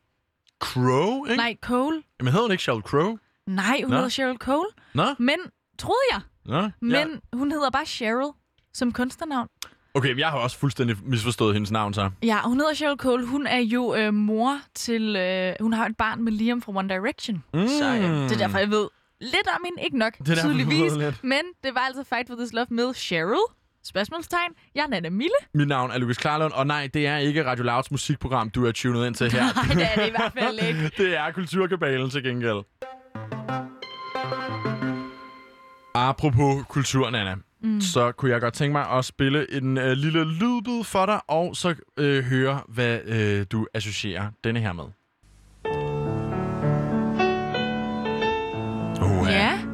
Crow, ikke? Nej, Cole. Men hedder hun ikke Sheryl Crow? Nej, hun Nå. hedder Cheryl Cole. Nå? Men, troede jeg. Nå? Men Ja. hun hedder bare Cheryl som kunstnernavn. Okay, men jeg har også fuldstændig misforstået hendes navn så. Ja, hun hedder Cheryl Cole. Hun er jo øh, mor til... Øh, hun har et barn med Liam fra One Direction. Mm. Så øh, det er derfor, jeg ved lidt om hende. Ikke nok, Det er tydeligvis. Men det var altså Fight for this love med Cheryl. Spørgsmålstegn. Jeg er Nana Mille. Mit navn er Lukas Klarlund, og nej, det er ikke Radio Louds musikprogram, du er tunet ind til her. Nej, det er det i hvert fald ikke. det er Kulturkabalen til gengæld. Apropos kultur, Nana, mm. så kunne jeg godt tænke mig at spille en øh, lille lydbid for dig, og så øh, høre, hvad øh, du associerer denne her med.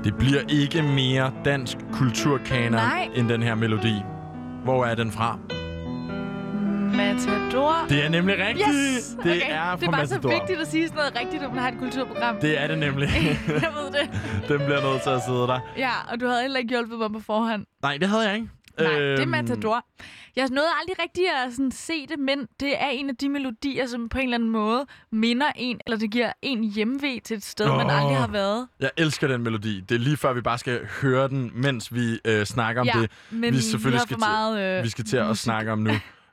Det bliver ikke mere dansk kulturkanon Nej. end den her melodi. Hvor er den fra? Matador. Det er nemlig rigtigt. Yes! Det okay. er det er fra bare så Matador. vigtigt at sige sådan noget rigtigt, når man har et kulturprogram. Det er det nemlig. jeg ved det. den bliver nødt til at sidde der. Ja, og du havde heller ikke hjulpet mig på forhånd. Nej, det havde jeg ikke. Nej, det er Øhm, Matador. Jeg nåede aldrig rigtig at sådan se det, men det er en af de melodier, som på en eller anden måde minder en, eller det giver en hjemvej til et sted, oh. man aldrig har været. Jeg elsker den melodi. Det er lige før, vi bare skal høre den, mens vi øh, snakker om Ja, det. men vi vi selvfølgelig har skal meget, øh, vi skal til at musik. snakke om nu.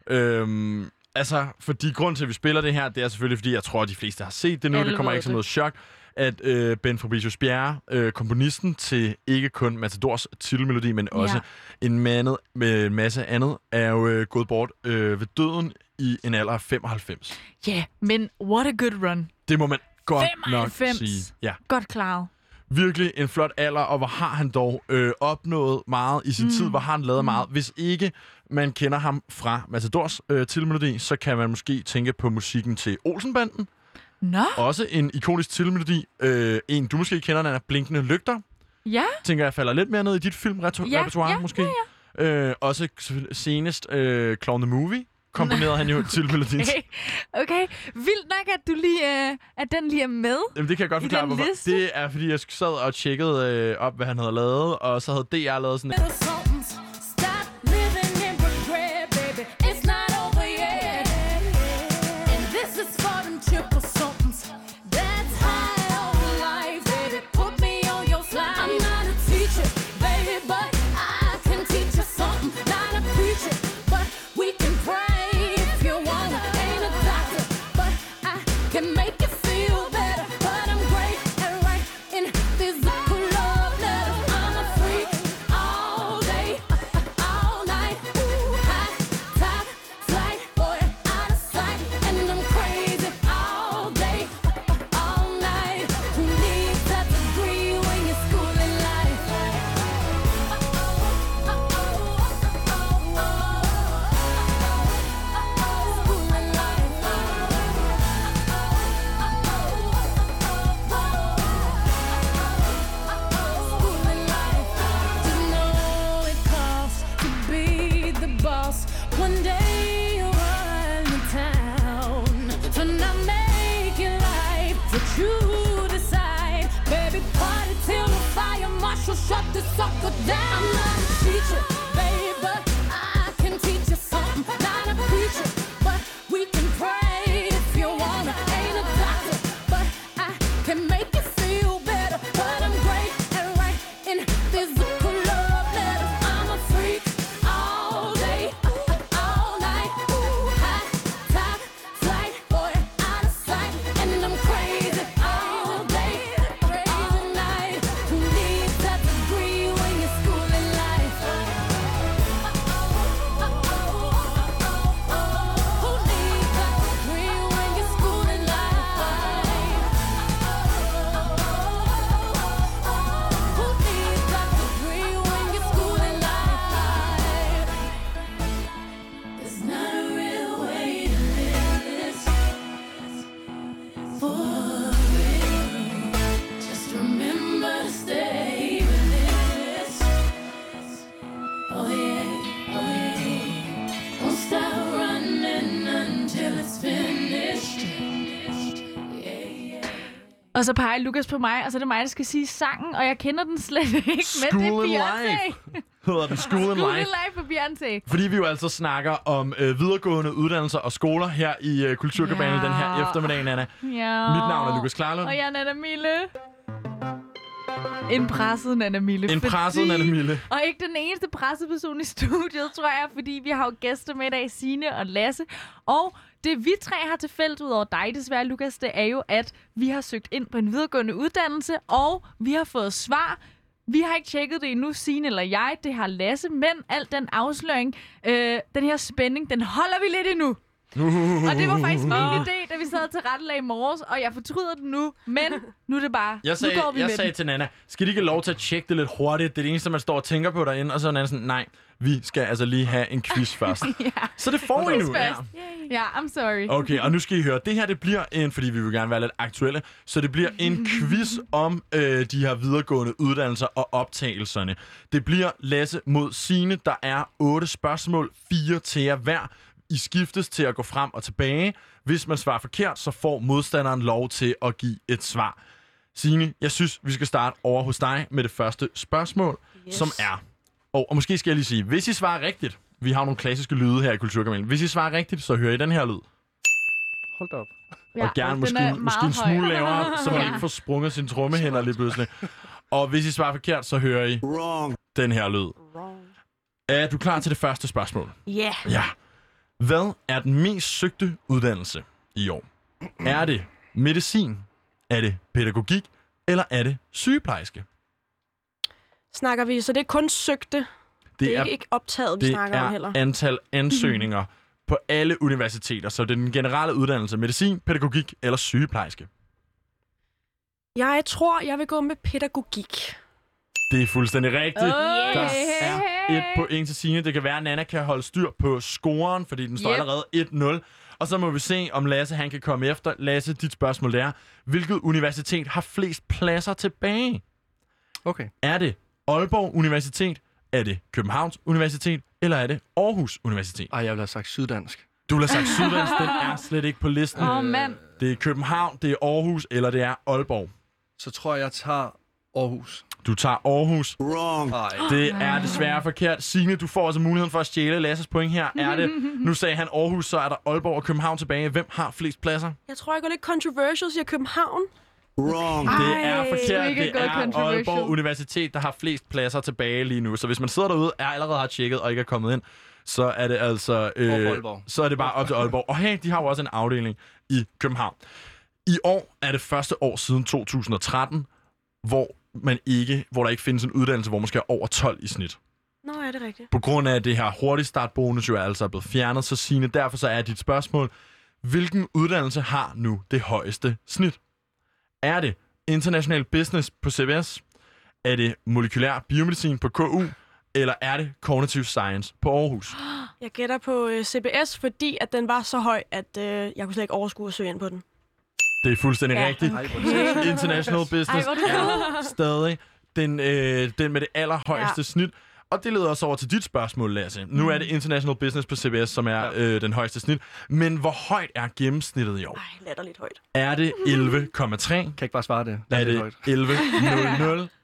øhm, altså, fordi grund til, at vi spiller det her, det er selvfølgelig, fordi jeg tror, at de fleste har set det nu. Alle det kommer ikke som noget chok, at øh, Ben Fabricius Bjerre, øh, komponisten til ikke kun Matadors titelmelodi, men også Ja. en mandet med en masse andet, er jo øh, gået bort øh, ved døden i en alder af 95. Ja, yeah, men what a good run. Det må man godt 95. nok sige. Ja. Godt klaret. virkelig en flot alder, og hvor har han dog øh, opnået meget i sin mm. tid, hvor har han lavet mm. meget. Hvis ikke man kender ham fra Matadors øh, tilmelodi, så kan man måske tænke på musikken til Olsenbanden. Nå, Også en ikonisk tilmelodi. Øh, en, du måske kender, den er Blinkende Lygter. ja. Tænker jeg falder lidt mere ned i dit filmrepertoire, ja, måske. Øh, også senest øh, Clown the Movie komponerede han jo til. Okay. okay, vildt nok, at, du lige, øh, at den lige er med. Jamen, det kan jeg godt forklare, hvorfor. liste? Det er, fordi jeg sad og tjekkede øh, op, hvad han havde lavet, og så havde DR lavet sådan Little that Og så peger Lukas på mig, og så er det mig, der skal sige sangen, og jeg kender den slet ikke, men School det er Beyoncé. Hedder den School in School in Life. Life på Beyoncé. Fordi vi jo altså snakker om øh, videregående uddannelser og skoler her i øh, Kulturkabanen Ja. den her eftermiddag, Anna. Ja. Mit navn er Lukas Klarlund. Og jeg er Nana Mille. En presset Nana Mille. En presset Nana Mille. Og ikke den eneste presseperson i studiet, tror jeg, fordi vi har jo gæster med i dag, Signe og Lasse. Og det vi tre har til fælles ud over dig desværre, Lukas, det er jo, at vi har søgt ind på en videregående uddannelse, og vi har fået svar. Vi har ikke tjekket det endnu, Signe eller jeg. Det har Lasse, men al den afsløring, øh, den her spænding, den holder vi lidt endnu. Og det var faktisk min idé, da vi sad til rettelag i morges, og jeg fortryder det nu, men nu er det bare, Jeg sagde, nu går vi jeg med sagde den. til Nana, skal de ikke have lov til at tjekke det lidt hurtigt? Det er det eneste, man står og tænker på derinde. Og så er Nana sådan, nej, vi skal altså lige have en quiz først. ja. Så det får I nu. Ja. Først. Ja, I'm sorry. Okay, og nu skal I høre. Det her, det bliver en, fordi vi vil gerne være lidt aktuelle, så det bliver en quiz om øh, de her videregående uddannelser og optagelserne. Det bliver Lasse mod Sine. Der er otte spørgsmål, fire til jer hver. I skiftes til at gå frem og tilbage. Hvis man svarer forkert, så får modstanderen lov til at give et svar. Signe, jeg synes, vi skal starte over hos dig med det første spørgsmål, yes. som er... Og, og måske skal jeg lige sige, hvis I svarer rigtigt, vi har nogle klassiske lyde her i Kulturkamalen. Hvis I svarer rigtigt, så hører I den her lyd. Hold da op. og gerne måske, måske en smule høj. lavere, så man Ja. ikke får sprunget sine trommehænder lige pludselig. Og hvis I svarer forkert, så hører I Wrong. den her lyd. Er du klar til det første spørgsmål? Ja. Ja. Hvad er den mest søgte uddannelse i år? Er det medicin? Er det pædagogik? Eller er det sygeplejerske? Snakker vi, så det er kun søgte. Det, er, ikke, ikke optaget, vi det snakker om heller. er antal ansøgninger på alle universiteter. Så det er den generelle uddannelse. Medicin, pædagogik eller sygeplejerske. Jeg tror, jeg vil gå med pædagogik. Det er fuldstændig rigtigt. Oh, Der yeah. er et point til Signe. Det kan være, at Nana kan holde styr på scoren, fordi den står Yep. allerede 1-0. Og så må vi se, om Lasse han kan komme efter. Lasse, dit spørgsmål det er, hvilket universitet har flest pladser tilbage? Okay. Er det Aalborg Universitet? Er det Københavns Universitet? Eller er det Aarhus Universitet? Ej, jeg ville have sagt syddansk. Du vil have sagt Sydlands, den er slet ikke på listen. Åh, oh, mand. Det er København, det er Aarhus, eller det er Aalborg. Så tror jeg, jeg tager Aarhus. Du tager Aarhus. Wrong. Ej. Det er desværre forkert. Signe, du får altså muligheden for at stjæle Lasses point her. Er det, nu sagde han Aarhus, så er der Aalborg og København tilbage. Hvem har flest pladser? Jeg tror, jeg går lidt controversial, siger København. Wrong. Det er Ej, forkert. Det er controversial. Aalborg Universitet, der har flest pladser tilbage lige nu. Så hvis man sidder derude, er allerede har tjekket og ikke er kommet ind, så er det altså... Øh, så er det bare op til Aalborg. Og hey, de har jo også en afdeling i København. I år er det første år siden 2013, hvor man ikke, hvor der ikke findes en uddannelse, hvor man skal have over 12 i snit. Nå, er det rigtigt? På grund af, at det her hurtigt startbonus jo er altså blevet fjernet, så Signe, derfor så er dit spørgsmål, hvilken uddannelse har nu det højeste snit? Er det International Business på CBS? Er det molekylær biomedicin på KU? Eller er det Cognitive Science på Aarhus? Jeg gætter på øh, CBS, fordi at den var så høj, at øh, jeg kunne slet ikke overskue at søge ind på den. Det er fuldstændig Ja. rigtigt. Er International Business Ej, er stadig den, øh, den med det allerhøjeste ja. snit. Og det leder os over til dit spørgsmål, Lasse. Nu er det International Business på CBS, som er øh, den højeste snit. Men hvor højt er gennemsnittet i år? Ej, latterligt højt. Er det 11,3? Kan ikke bare svare det. Er det 11,00?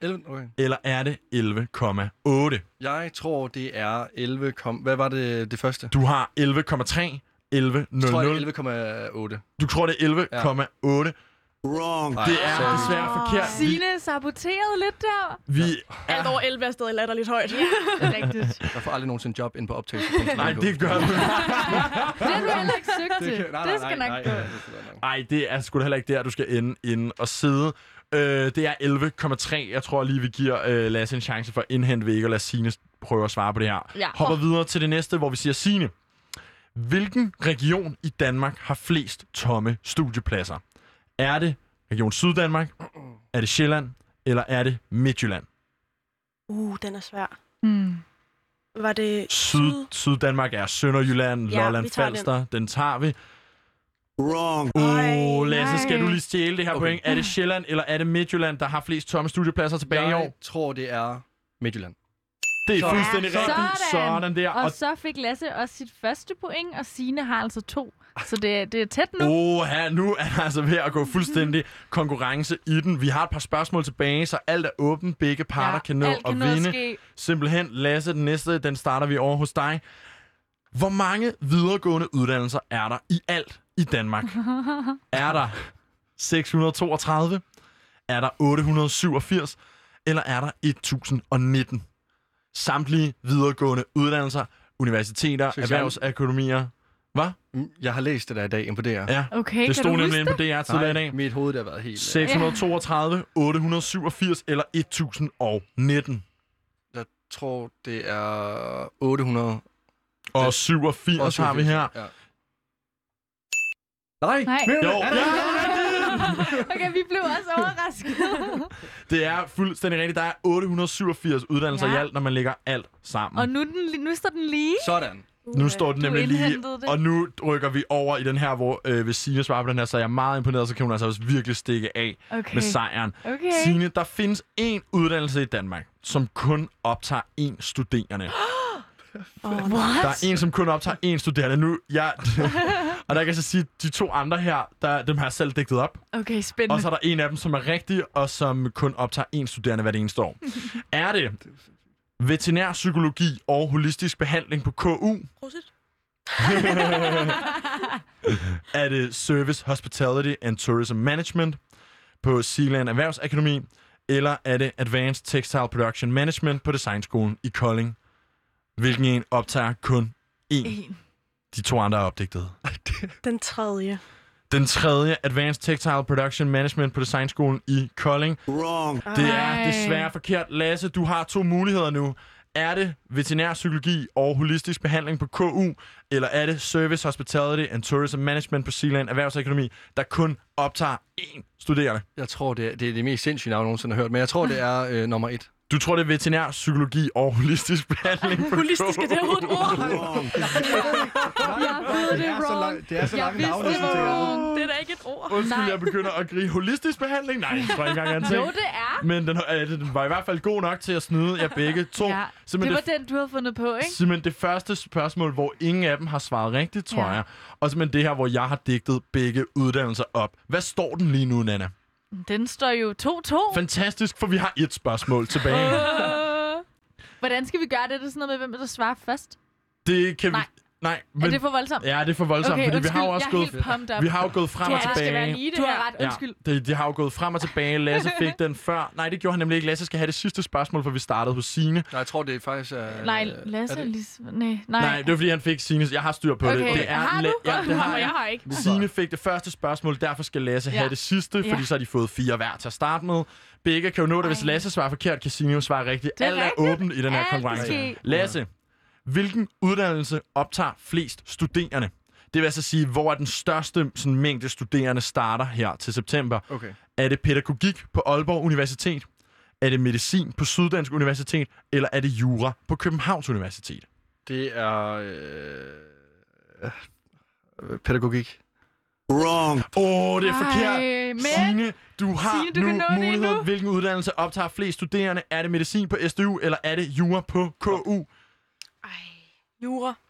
11, okay. Eller er det 11,8? Jeg tror, det er 11... Kom, hvad var det, det første? Du har 11,3, 11,00. Jeg tror, det er 11,8. Du tror, det er 11,8. Wrong. Det er desværre forkert. Signe saboteret lidt der. vi Alt over 11 er stadig latterligt højt. Ja, rigtigt. Jeg får aldrig nogensinde job ind på optagelse. Nej, det gør du. Det har du heller ikke søgt Det til. kan- nej, nej, Det skal nej, nok nej, gå. nej, det skal nok. Nej, det er sgu da heller ikke der, du skal ende inde og sidde. Øh, det er 11,3. Jeg tror lige, vi giver øh, Lasse en chance for at indhente væk og lade Signe prøve at svare på det her. Ja. Hopper videre til det næste, hvor vi siger Signe. Hvilken region i Danmark har flest tomme studiepladser? Er det Region Syddanmark? Er det Sjælland? Eller er det Midtjylland? Uh, den er svær. Hmm. Var det Syd, Syddanmark er Sønderjylland, Ja, Lolland tager den. Falster. Den tager vi. Wrong. Åh, oh, Lasse, skal du lige stjæle det her Okay. point? Er det Sjælland, eller er det Midtjylland, der har flest tomme studiepladser tilbage i Jeg år? tror, det er Midtjylland. Det er Så- fuldstændig Sådan. rigtigt. Sådan der. Og Og så fik Lasse også sit første point, og Signe har altså to. Så det, det er tæt nu. Åh, her, nu er der altså ved at gå fuldstændig konkurrence i den. Vi har et par spørgsmål tilbage, så alt er åbent. Begge parter Ja, kan nå alt at kan nå at vinde. ske. Simpelthen, Lasse, den næste, den starter vi over hos dig. Hvor mange videregående uddannelser er der i alt i Danmark? Er der 632? Er der 887? Eller er der 1019? Samtlige videregående uddannelser, universiteter, Synes erhvervsakademier. Hvad? Mm, Jeg har læst det der i dag DR. Ja, Okay, det kan stod du nemlig huske inde på det? DR tidligere i dag. mit hoved det har været helt... 632, 887 eller 1019. Jeg tror, det er 800... Og 87 har vi her. Ja. Nej, Nej. Jo, det? ja, Okay, vi blev også overrasket. det er fuldstændig rigtigt. Der er 887 uddannelser Ja. i alt, når man lægger alt sammen. og nu, er den, nu står den lige. Sådan. Nu står den nemlig lige, det. og nu rykker vi over i den her, hvor øh, hvis Signe svarer på den her, så er jeg meget imponeret, så kan hun altså også virkelig stikke af Okay. med sejren. Okay. Signe, der findes én uddannelse i Danmark, som kun optager én studerende. Oh, What? Der er en, som kun optager én studerende nu. Jeg, og der kan jeg så sige, at de to andre her, der, dem har jeg selv digtet op. Okay, spændende. Og så er der en af dem, som er rigtig, og som kun optager én studerende hver eneste år. er det veterinærpsykologi og holistisk behandling på KU? Prosit. er det Service Hospitality and Tourism Management på Sealand Erhvervsakademi? Eller er det Advanced Textile Production Management på Designskolen i Kolding? Hvilken en optager kun én? En. De to andre er opdigtet. Den tredje. Den tredje, Advanced Textile Production Management på Designskolen i Kolding. Wrong. Det er desværre forkert. Lasse, du har to muligheder nu. Er det veterinærpsykologi og holistisk behandling på KU, eller er det Service Hospitality and Tourism Management på Sealand Erhvervsakademi, der kun optager én studerende? Jeg tror, det er det, er det mest sindssyge navn, jeg nogensinde har hørt. Men jeg tror, det er øh, nummer et. Du tror, det er veterinærpsykologi og holistisk behandling på Holistisk, er det overhovedet et ord? Jeg ved det er så wrong. det er så jeg lange vidste, det var wrong. Det er da ikke et ord. Undskyld, Nej. jeg begynder at grine. Holistisk behandling? Nej, tror ikke engang, jeg er en Jo, det er. Men den, øh, den var i hvert fald god nok til at snyde jer begge to. Ja, det var den, du havde fundet på, ikke? Simpelthen det første spørgsmål, hvor ingen af dem har svaret rigtigt, tror Ja. jeg. Og simpelthen det her, hvor jeg har digtet begge uddannelser op. Hvad står den lige nu, Nana? Den står jo 2-2. Fantastisk, for vi har et spørgsmål tilbage. Hvordan skal vi gøre det? Er det sådan noget med, hvem der svarer først? Det kan vi... Nej. Men... Er det for voldsomt? Ja, det er for voldsomt, okay, fordi undskyld, vi har jo også er gået... Vi har jo gået frem det og tilbage. Skal være lige, det du har ret. Undskyld. Ja, det, det har jo gået frem og tilbage. Lasse fik den før. Nej, det gjorde han nemlig ikke. Lasse skal have det sidste spørgsmål, for vi startede hos Signe. Nej, jeg tror, det er faktisk... Uh, Nej, Lasse er lige... Nej, nej. Nej, det var fordi, han fik Sines. Jeg har styr på Okay. det. det er Har du? La- ja, det har Og jeg jeg. har ikke. Signe fik det første spørgsmål, derfor skal Lasse Ja. have det sidste, fordi Ja. så har de fået fire hver til at starte med. Begge kan jo nå det, hvis. Lasse svarer forkert, kan Signe jo svare rigtigt. Det er Alt er åbent i den her konkurrence. Lasse, hvilken uddannelse optager flest studerende? Det vil altså sige, hvor er den største sådan, mængde studerende starter her til september. Okay. Er det pædagogik på Aalborg Universitet? Er det medicin på Syddansk Universitet? Eller er det jura på Københavns Universitet? Det er... Øh, pædagogik. Wrong. Åh, oh, det er forkert. Ej, men- Signe, du har Signe, du nu mulighed. endnu. Hvilken uddannelse optager flest studerende? Er det medicin på SDU, eller er det jura på KU? Jura.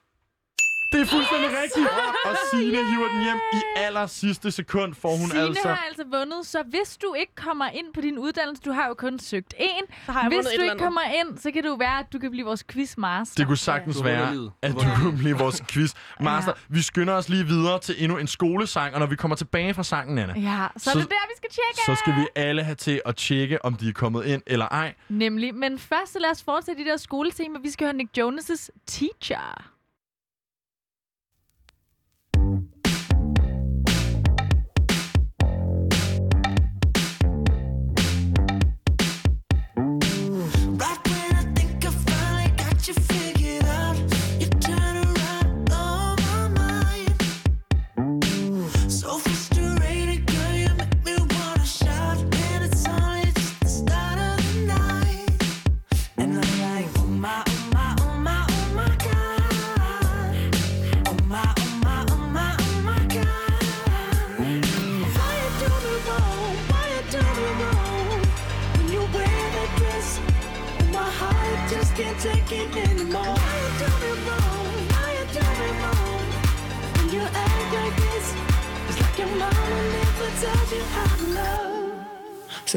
Det er fuldstændig yes! rigtigt. Og Signe hiver den hjem i aller sidste sekund, får hun Signe altså... har altså vundet, så hvis du ikke kommer ind på din uddannelse, du har jo kun søgt én, Så har jeg hvis du ikke kommer ind, så kan det jo være, at du kan blive vores quizmaster. Det kunne sagtens vundet være, at Du har kunne blive vores quiz. Master, vi skynder os lige videre til endnu en skolesang, og når vi kommer tilbage fra sangen, Anna, Ja, så, Så- er det der, vi skal tjekke. så skal vi alle have til at tjekke, om de er kommet ind eller ej. Nemlig. Men først så lad os fortsætte i det der skoletema. Vi skal høre Nick Jonas' Teacher.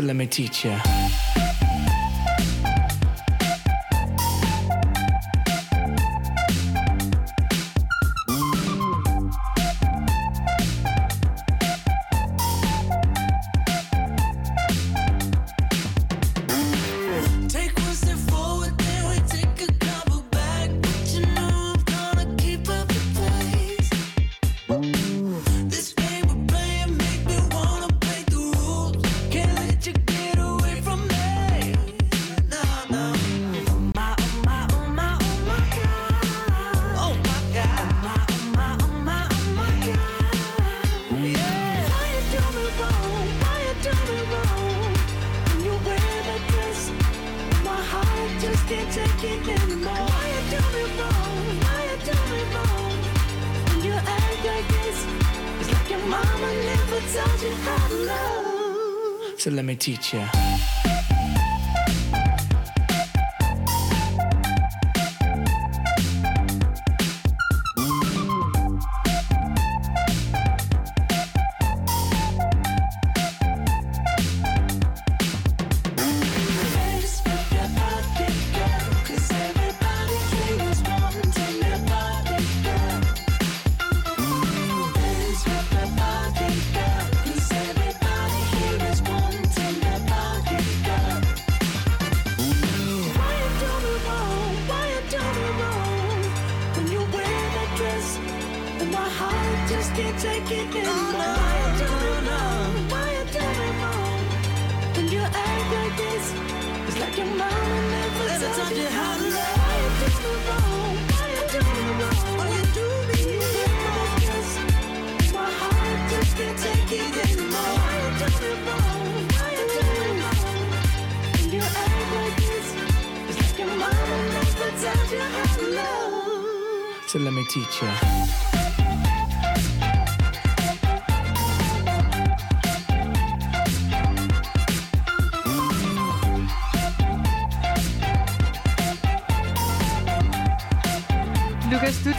Let me teach you. Love. So let me teach you.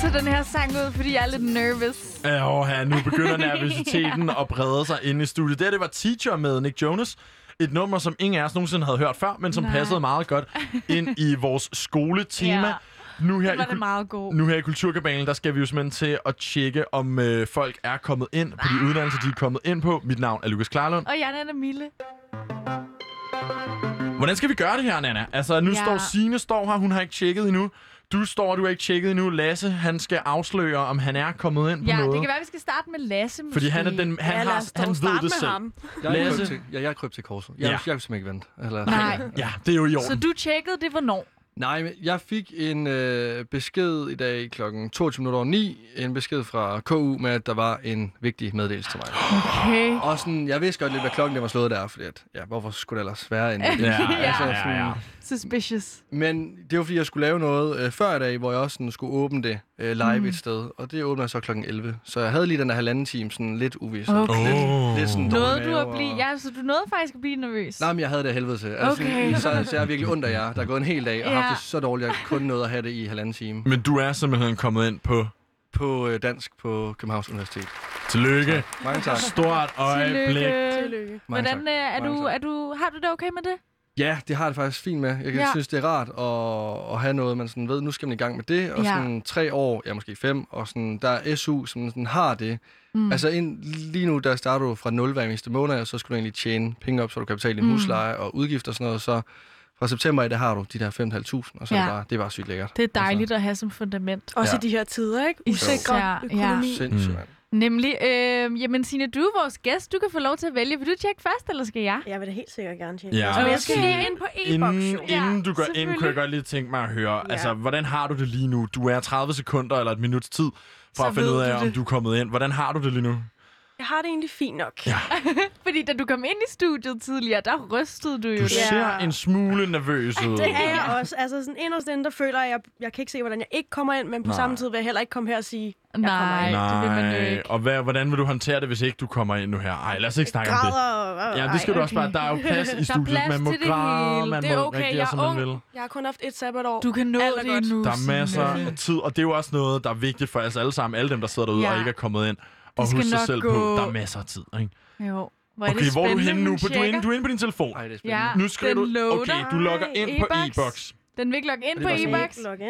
Tager den her sang ud, fordi jeg er lidt nervous. Åh, ja, nu begynder nervøsiteten at brede sig inde i studiet. Det, det var Teacher med Nick Jonas. Et nummer, som ingen af os nogensinde havde hørt før, men som Nej. passede meget godt ind i vores skoletema. Ja. Nu her, Den var i, det meget god. nu her i Kulturkabalen, der skal vi jo simpelthen til at tjekke, om øh, folk er kommet ind på de uddannelser, de er kommet ind på. Mit navn er Lukas Klarlund. Og jeg er Mille. Hvordan skal vi gøre det her, Nana? Altså, nu Ja. ja. står Signe står her, hun har ikke tjekket endnu. Du står, du har ikke tjekket endnu. Lasse, han skal afsløre, om han er kommet ind på Ja, noget. det kan være, vi skal starte med Lasse måske. Fordi han er den, han, Ja, har, han ved det selv. ham. Jeg er, Lasse? til, ja, jeg er kryb til korset. Jeg, Ja. ja. jeg kan simpelthen ikke vente. Eller, Nej. Ja, det er jo i orden. Så du tjekkede det hvornår? Nej, jeg fik en øh, besked i dag kl. 22.09. En besked fra KU med, at der var en vigtig meddelelse til mig. Okay. Og sådan, jeg vidste godt lidt, hvad klokken den var slået der, fordi at, ja, hvorfor skulle det ellers være en meddelelse? Ja, ja, ja, ja. Suspicious. Men det var, fordi jeg skulle lave noget øh, før i dag, hvor jeg også sådan, skulle åbne det øh, live Mm. et sted, og det åbner så klokken 11. Så jeg havde lige den der halvanden time sådan lidt uvis. Okay. Lidt, lidt sådan Nåede du at blive... og- Ja, så du nåede faktisk at blive nervøs? Nej, men jeg havde det af helvede til. Altså, Okay. så, så jeg er virkelig ondt af jer. Der er gået en hel dag, og Ja. haft det så dårligt, at jeg kun nåede at have det i halvanden time. Men du er simpelthen kommet ind på... På øh, dansk på Københavns Universitet. Tillykke. Mange tak. Stort øjeblik. Tillykke. Mange Hvordan tak. øh, er Mange du, tak. er du, har du det okay med det? Ja, det har jeg det faktisk fint med. Jeg Ja. ja. synes, det er rart at, at have noget, man sådan ved, nu skal man i gang med det. Og Ja. sådan tre år, ja måske fem, og sådan, der er SU, som sådan har det. Mm. Altså ind, lige nu, der starter du fra 0 hver eneste måned, og så skal du egentlig tjene penge op, så du kan betale din Mm. husleje og udgifter og sådan noget. Så fra september i det har du de der 5.500, og så ja. er Ja. det, bare, det er bare sygt lækkert. Det er dejligt at have som fundament. Også Ja. i de her tider, ikke? Især, Usikre økonomi. Sindssygt, Mm. Nemlig. Øh, jamen, Signe, du er vores gæst. Du kan få lov til at vælge. Vil du tjekke først, eller skal jeg? Jeg vil da helt sikkert gerne tjekke. Ja. Men jeg skal Okay. lige ind på e-boks, Inden, jo. inden du går ind, kunne jeg godt lige tænke mig at høre, Ja. altså, hvordan har du det lige nu? Du er 30 sekunder eller et minuts tid fra Så at finde ud af, om du er kommet ind. Hvordan har du det lige nu? Jeg har det egentlig fint nok. Ja. Fordi da du kom ind i studiet tidligere, der rystede du jo Du ser en smule nervøs ud. Det er jeg også. Altså sådan inderst inde, der føler jeg, at jeg, jeg kan ikke se, hvordan jeg ikke kommer ind, men på Nej. samme tid vil jeg heller ikke komme her og sige, jeg Nej, ind. det vil man jo Nej, ikke. og hvad, hvordan vil du håndtere det, hvis ikke du kommer ind nu her? Ej, lad os ikke snakke om det. Ja, det skal du også okay. bare. Der er jo plads i Der er studiet. plads Man må til det græde, hele. man Det er må okay, reagere, jeg er som man vil. Jeg har kun haft et sabbatår. Du kan nå Alt det godt. nu. Der er masser af tid, og det er jo også noget, der er vigtigt for os alle sammen. Alle dem, der sidder derude Ja. og ikke er kommet ind. Og skal husk sig nok selv gå. på, der er masser af tid. Ikke? Jo. Hvor er Okay, det hvor er du spændende, henne nu? du, er inde, du er inde på din telefon. Ej, det er spændende. Ja, Nu skriver den du... Okay, du logger ind på e-boks. Den vil ikke logge ind Det på ind.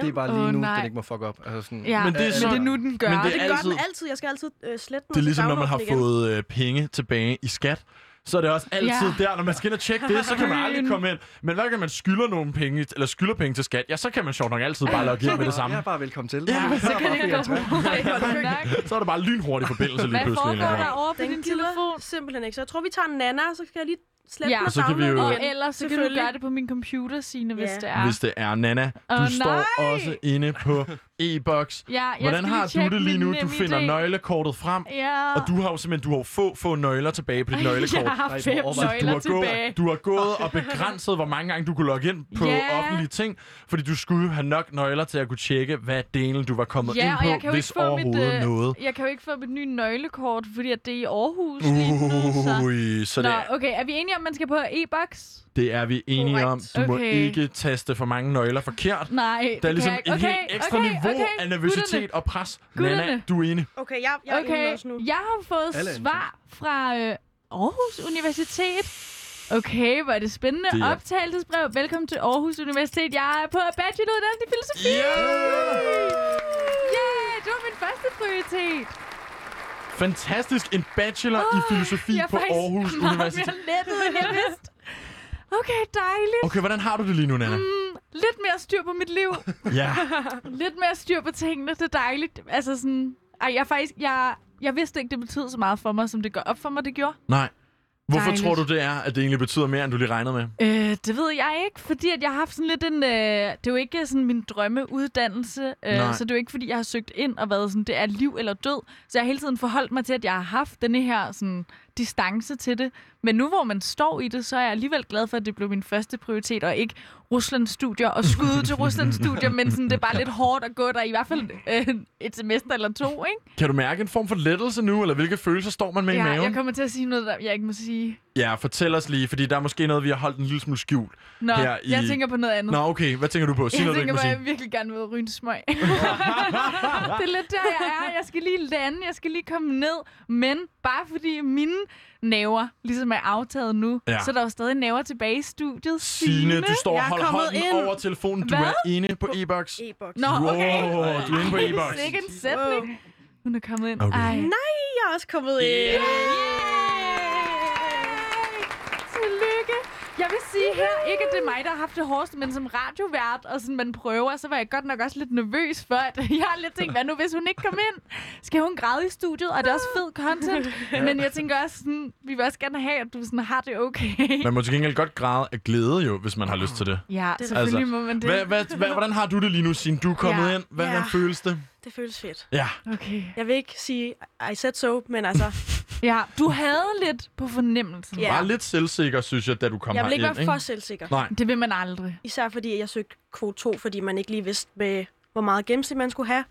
Det er bare lige nu, nej. den ikke må fuck op. Altså sådan, Ja, Men det er så- men det er nu, den gør. Men Det det er gør altid- den altid. Jeg skal altid øh, slette den. Det er ligesom, når man har igen. fået øh, penge tilbage i skat. Så er det også altid Ja. der, når man skal ind og tjekke det, så kan man aldrig komme ind. Men hver gang man skylder nogle penge, eller skylder penge til skat, ja, så kan man sjovt nok altid bare logge ind med det samme. Jeg er bare velkommen til. Ja, Ja, så kan det Bare gå. Så er det bare lynhurtig forbindelse lige Hvad pludselig. foregår Ja. der over på Den din telefon? simpelthen ikke. Så jeg tror, vi tager Nana, så skal jeg lige slette Ja. Og så kan vi jo- Og ellers så kan du gøre det på min computer, Signe, hvis Ja. det er. Hvis det er Nana. Du Åh, står nej! også inde på e-boks. Ja, jeg Hvordan har du det lige nu? min Du finder nøglekortet frem. Ja. Og du har jo simpelthen du har få, få nøgler tilbage på dit nøglekort. Jeg har Nej, fem du Du nøgler har, tilbage. gået, du har gået og begrænset, hvor mange gange du kunne logge ind på Ja. offentlige ting, fordi du skulle have nok nøgler til at kunne tjekke, hvad delen du var kommet Ja, ind jeg på, kan hvis ikke få mit, overhovedet øh, noget. Jeg kan jo ikke få mit nye nøglekort, fordi at det er i Aarhus lige nu. Så. Ui, så Nå, okay. Er vi enige om, man skal på e-boks? Det er vi enige Korrekt. om. Du må Okay. ikke taste for mange nøgler forkert. Nej, Der er ligesom kan et jeg ikke. helt ekstra okay, niveau okay. af nervøsitet Gutterne. og pres. Gutterne. Nana, du er inde. Okay, jeg, jeg er Okay, også nu. jeg har fået Alle er svar fra øh, Aarhus Universitet. Okay, hvor er det spændende. Det er- Optagelsesbrev. Velkommen til Aarhus Universitet. Jeg er på bacheloruddannelse i filosofi. Yeah, det var min første prioritet. Fantastisk. En bachelor i filosofi jeg er på faktisk Aarhus meget Universitet. mere lettet, end jeg vidste. Okay, dejligt. Okay, hvordan har du det lige nu, Nana? Mm, lidt mere styr på mit liv. Ja. lidt mere styr på tingene. Det er dejligt. Altså sådan... Ej, jeg faktisk... Jeg, jeg vidste ikke, det betød så meget for mig, som det går op for mig, det gjorde. Nej. Hvorfor Dejligt. tror du, det er, at det egentlig betyder mere, end du lige regnede med? Øh, det ved jeg ikke, fordi at jeg har haft sådan lidt en... Øh, det er jo ikke sådan min drømmeuddannelse, øh, Nej. så det er jo ikke, fordi jeg har søgt ind og været sådan, det er liv eller død. Så jeg har hele tiden forholdt mig til, at jeg har haft denne her sådan, distance til det. Men nu hvor man står i det, så er jeg alligevel glad for, at det blev min første prioritet, og ikke Ruslands studier og skud til Ruslands studier, men sådan, det er bare lidt hårdt at gå der i hvert fald øh, et semester eller to, ikke? Kan du mærke en form for lettelse nu, eller hvilke følelser står man med i Ja, maven? jeg kommer til at sige noget, der jeg ikke må sige. Ja, fortæl os lige, fordi der er måske noget, vi har holdt en lille smule skjult. Nå, her i... jeg tænker på noget andet. Nå, okay. Hvad tænker du på? Sig jeg noget, tænker på, at jeg virkelig gerne vil ryge en smøg. det er lidt der, jeg er. Jeg skal lige lande, jeg skal lige komme ned. Men bare fordi mine naver ligesom er aftaget nu, Ja. så er der jo stadig naver tilbage i studiet. Signe, du står og er holder hånden ind. over telefonen. Du Hvad? er inde på e-boks. E-boks. Nå, okay. Wow, du er inde på e-boks. Sikke en sætning. Hun er kommet ind. Okay. Ej. Nej, jeg er også kommet ind. Tillykke. Jeg vil sige her, ikke at det er mig, der har haft det hårdeste, men som radiovært, og sådan man prøver, så var jeg godt nok også lidt nervøs for, at jeg har lidt tænkt, hvad nu hvis hun ikke kom ind? Skal hun græde i studiet? Og det er også fed content. Men jeg tænker også sådan, vi vil også gerne have, at du sådan har det okay. Man må til gengæld godt græde af glæde jo, hvis man har lyst til det. Ja, Det er selvfølgelig Altså, må man det. Hvad, hvad, hvad, hvordan har du det lige nu, Signe? Du er kommet Ja. ind. Hvad, Ja. hvad føles det? Det føles fedt. Ja. Okay. Jeg vil ikke sige, I said so, men altså, Ja, du havde lidt på fornemmelsen. Ja. Bare lidt selvsikker, synes jeg, da du kom jeg vil ikke herind. være for selvsikker. Nej. Det vil man aldrig. Især fordi jeg søgte kvote 2, fordi man ikke lige vidste, med, hvor meget gennemsnit man skulle have.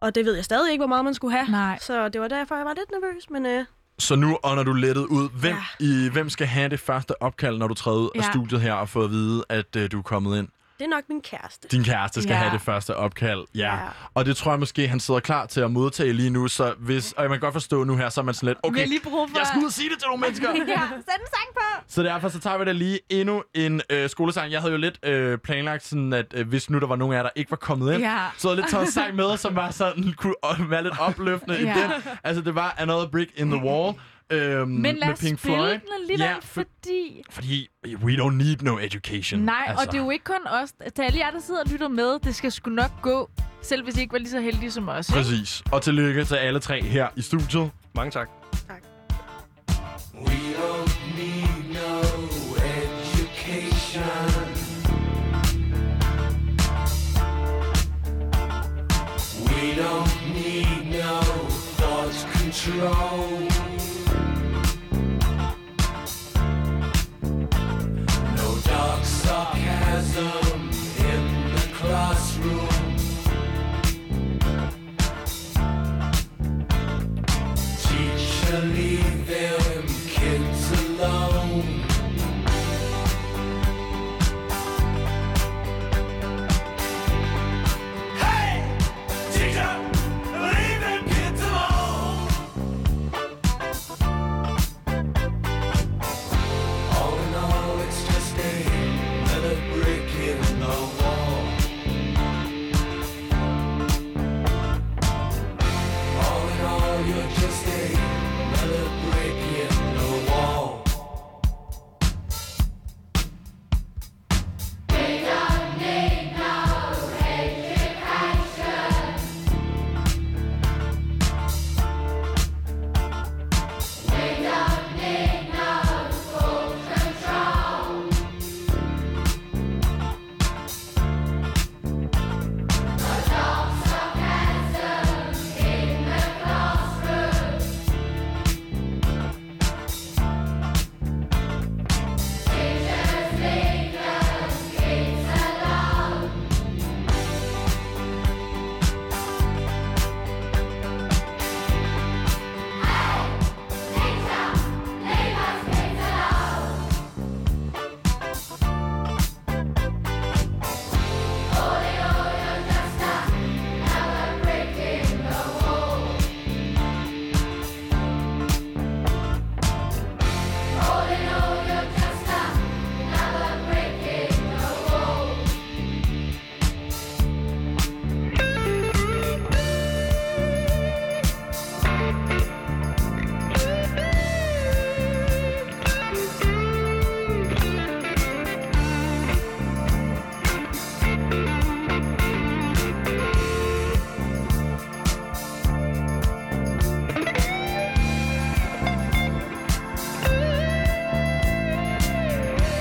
Og det ved jeg stadig ikke, hvor meget man skulle have. Nej. Så det var derfor, jeg var lidt nervøs. Men øh, Så nu ånder du lettet ud. Hvem, ja. i, hvem skal have det første opkald, når du træder ud af Ja. studiet her og får at vide, at øh, du er kommet ind? Det er nok min kæreste. Din kæreste skal Ja. have det første opkald. Ja. Ja. Og det tror jeg måske, han sidder klar til at modtage lige nu. Så hvis, og jeg kan godt forstå nu her, så er man sådan lidt, okay, har lige brug for... jeg skal ud og sige det til nogle mennesker. ja, sæt en sang på! Så derfor så tager vi da lige endnu en øh, skolesang. Jeg havde jo lidt øh, planlagt sådan, at øh, hvis nu der var nogen af jer, der ikke var kommet ind, Ja. så havde jeg lidt taget en sang med, som var sådan, kunne øh, være lidt opløftende i Ja. den. Altså, det var Another Brick in the Wall. Øhm, Men lad med os Pink spille Floyd. den alligevel, Ja, for, fordi... fordi we don't need no education. Nej, altså. og det er jo ikke kun os. Til alle jer, der sidder og lytter med, det skal sgu nok gå, selv hvis I ikke var lige så heldige som os. ikke? Præcis. Og tillykke til alle tre her i studiet. Mange tak. We don't need no education. We don't need no thought control.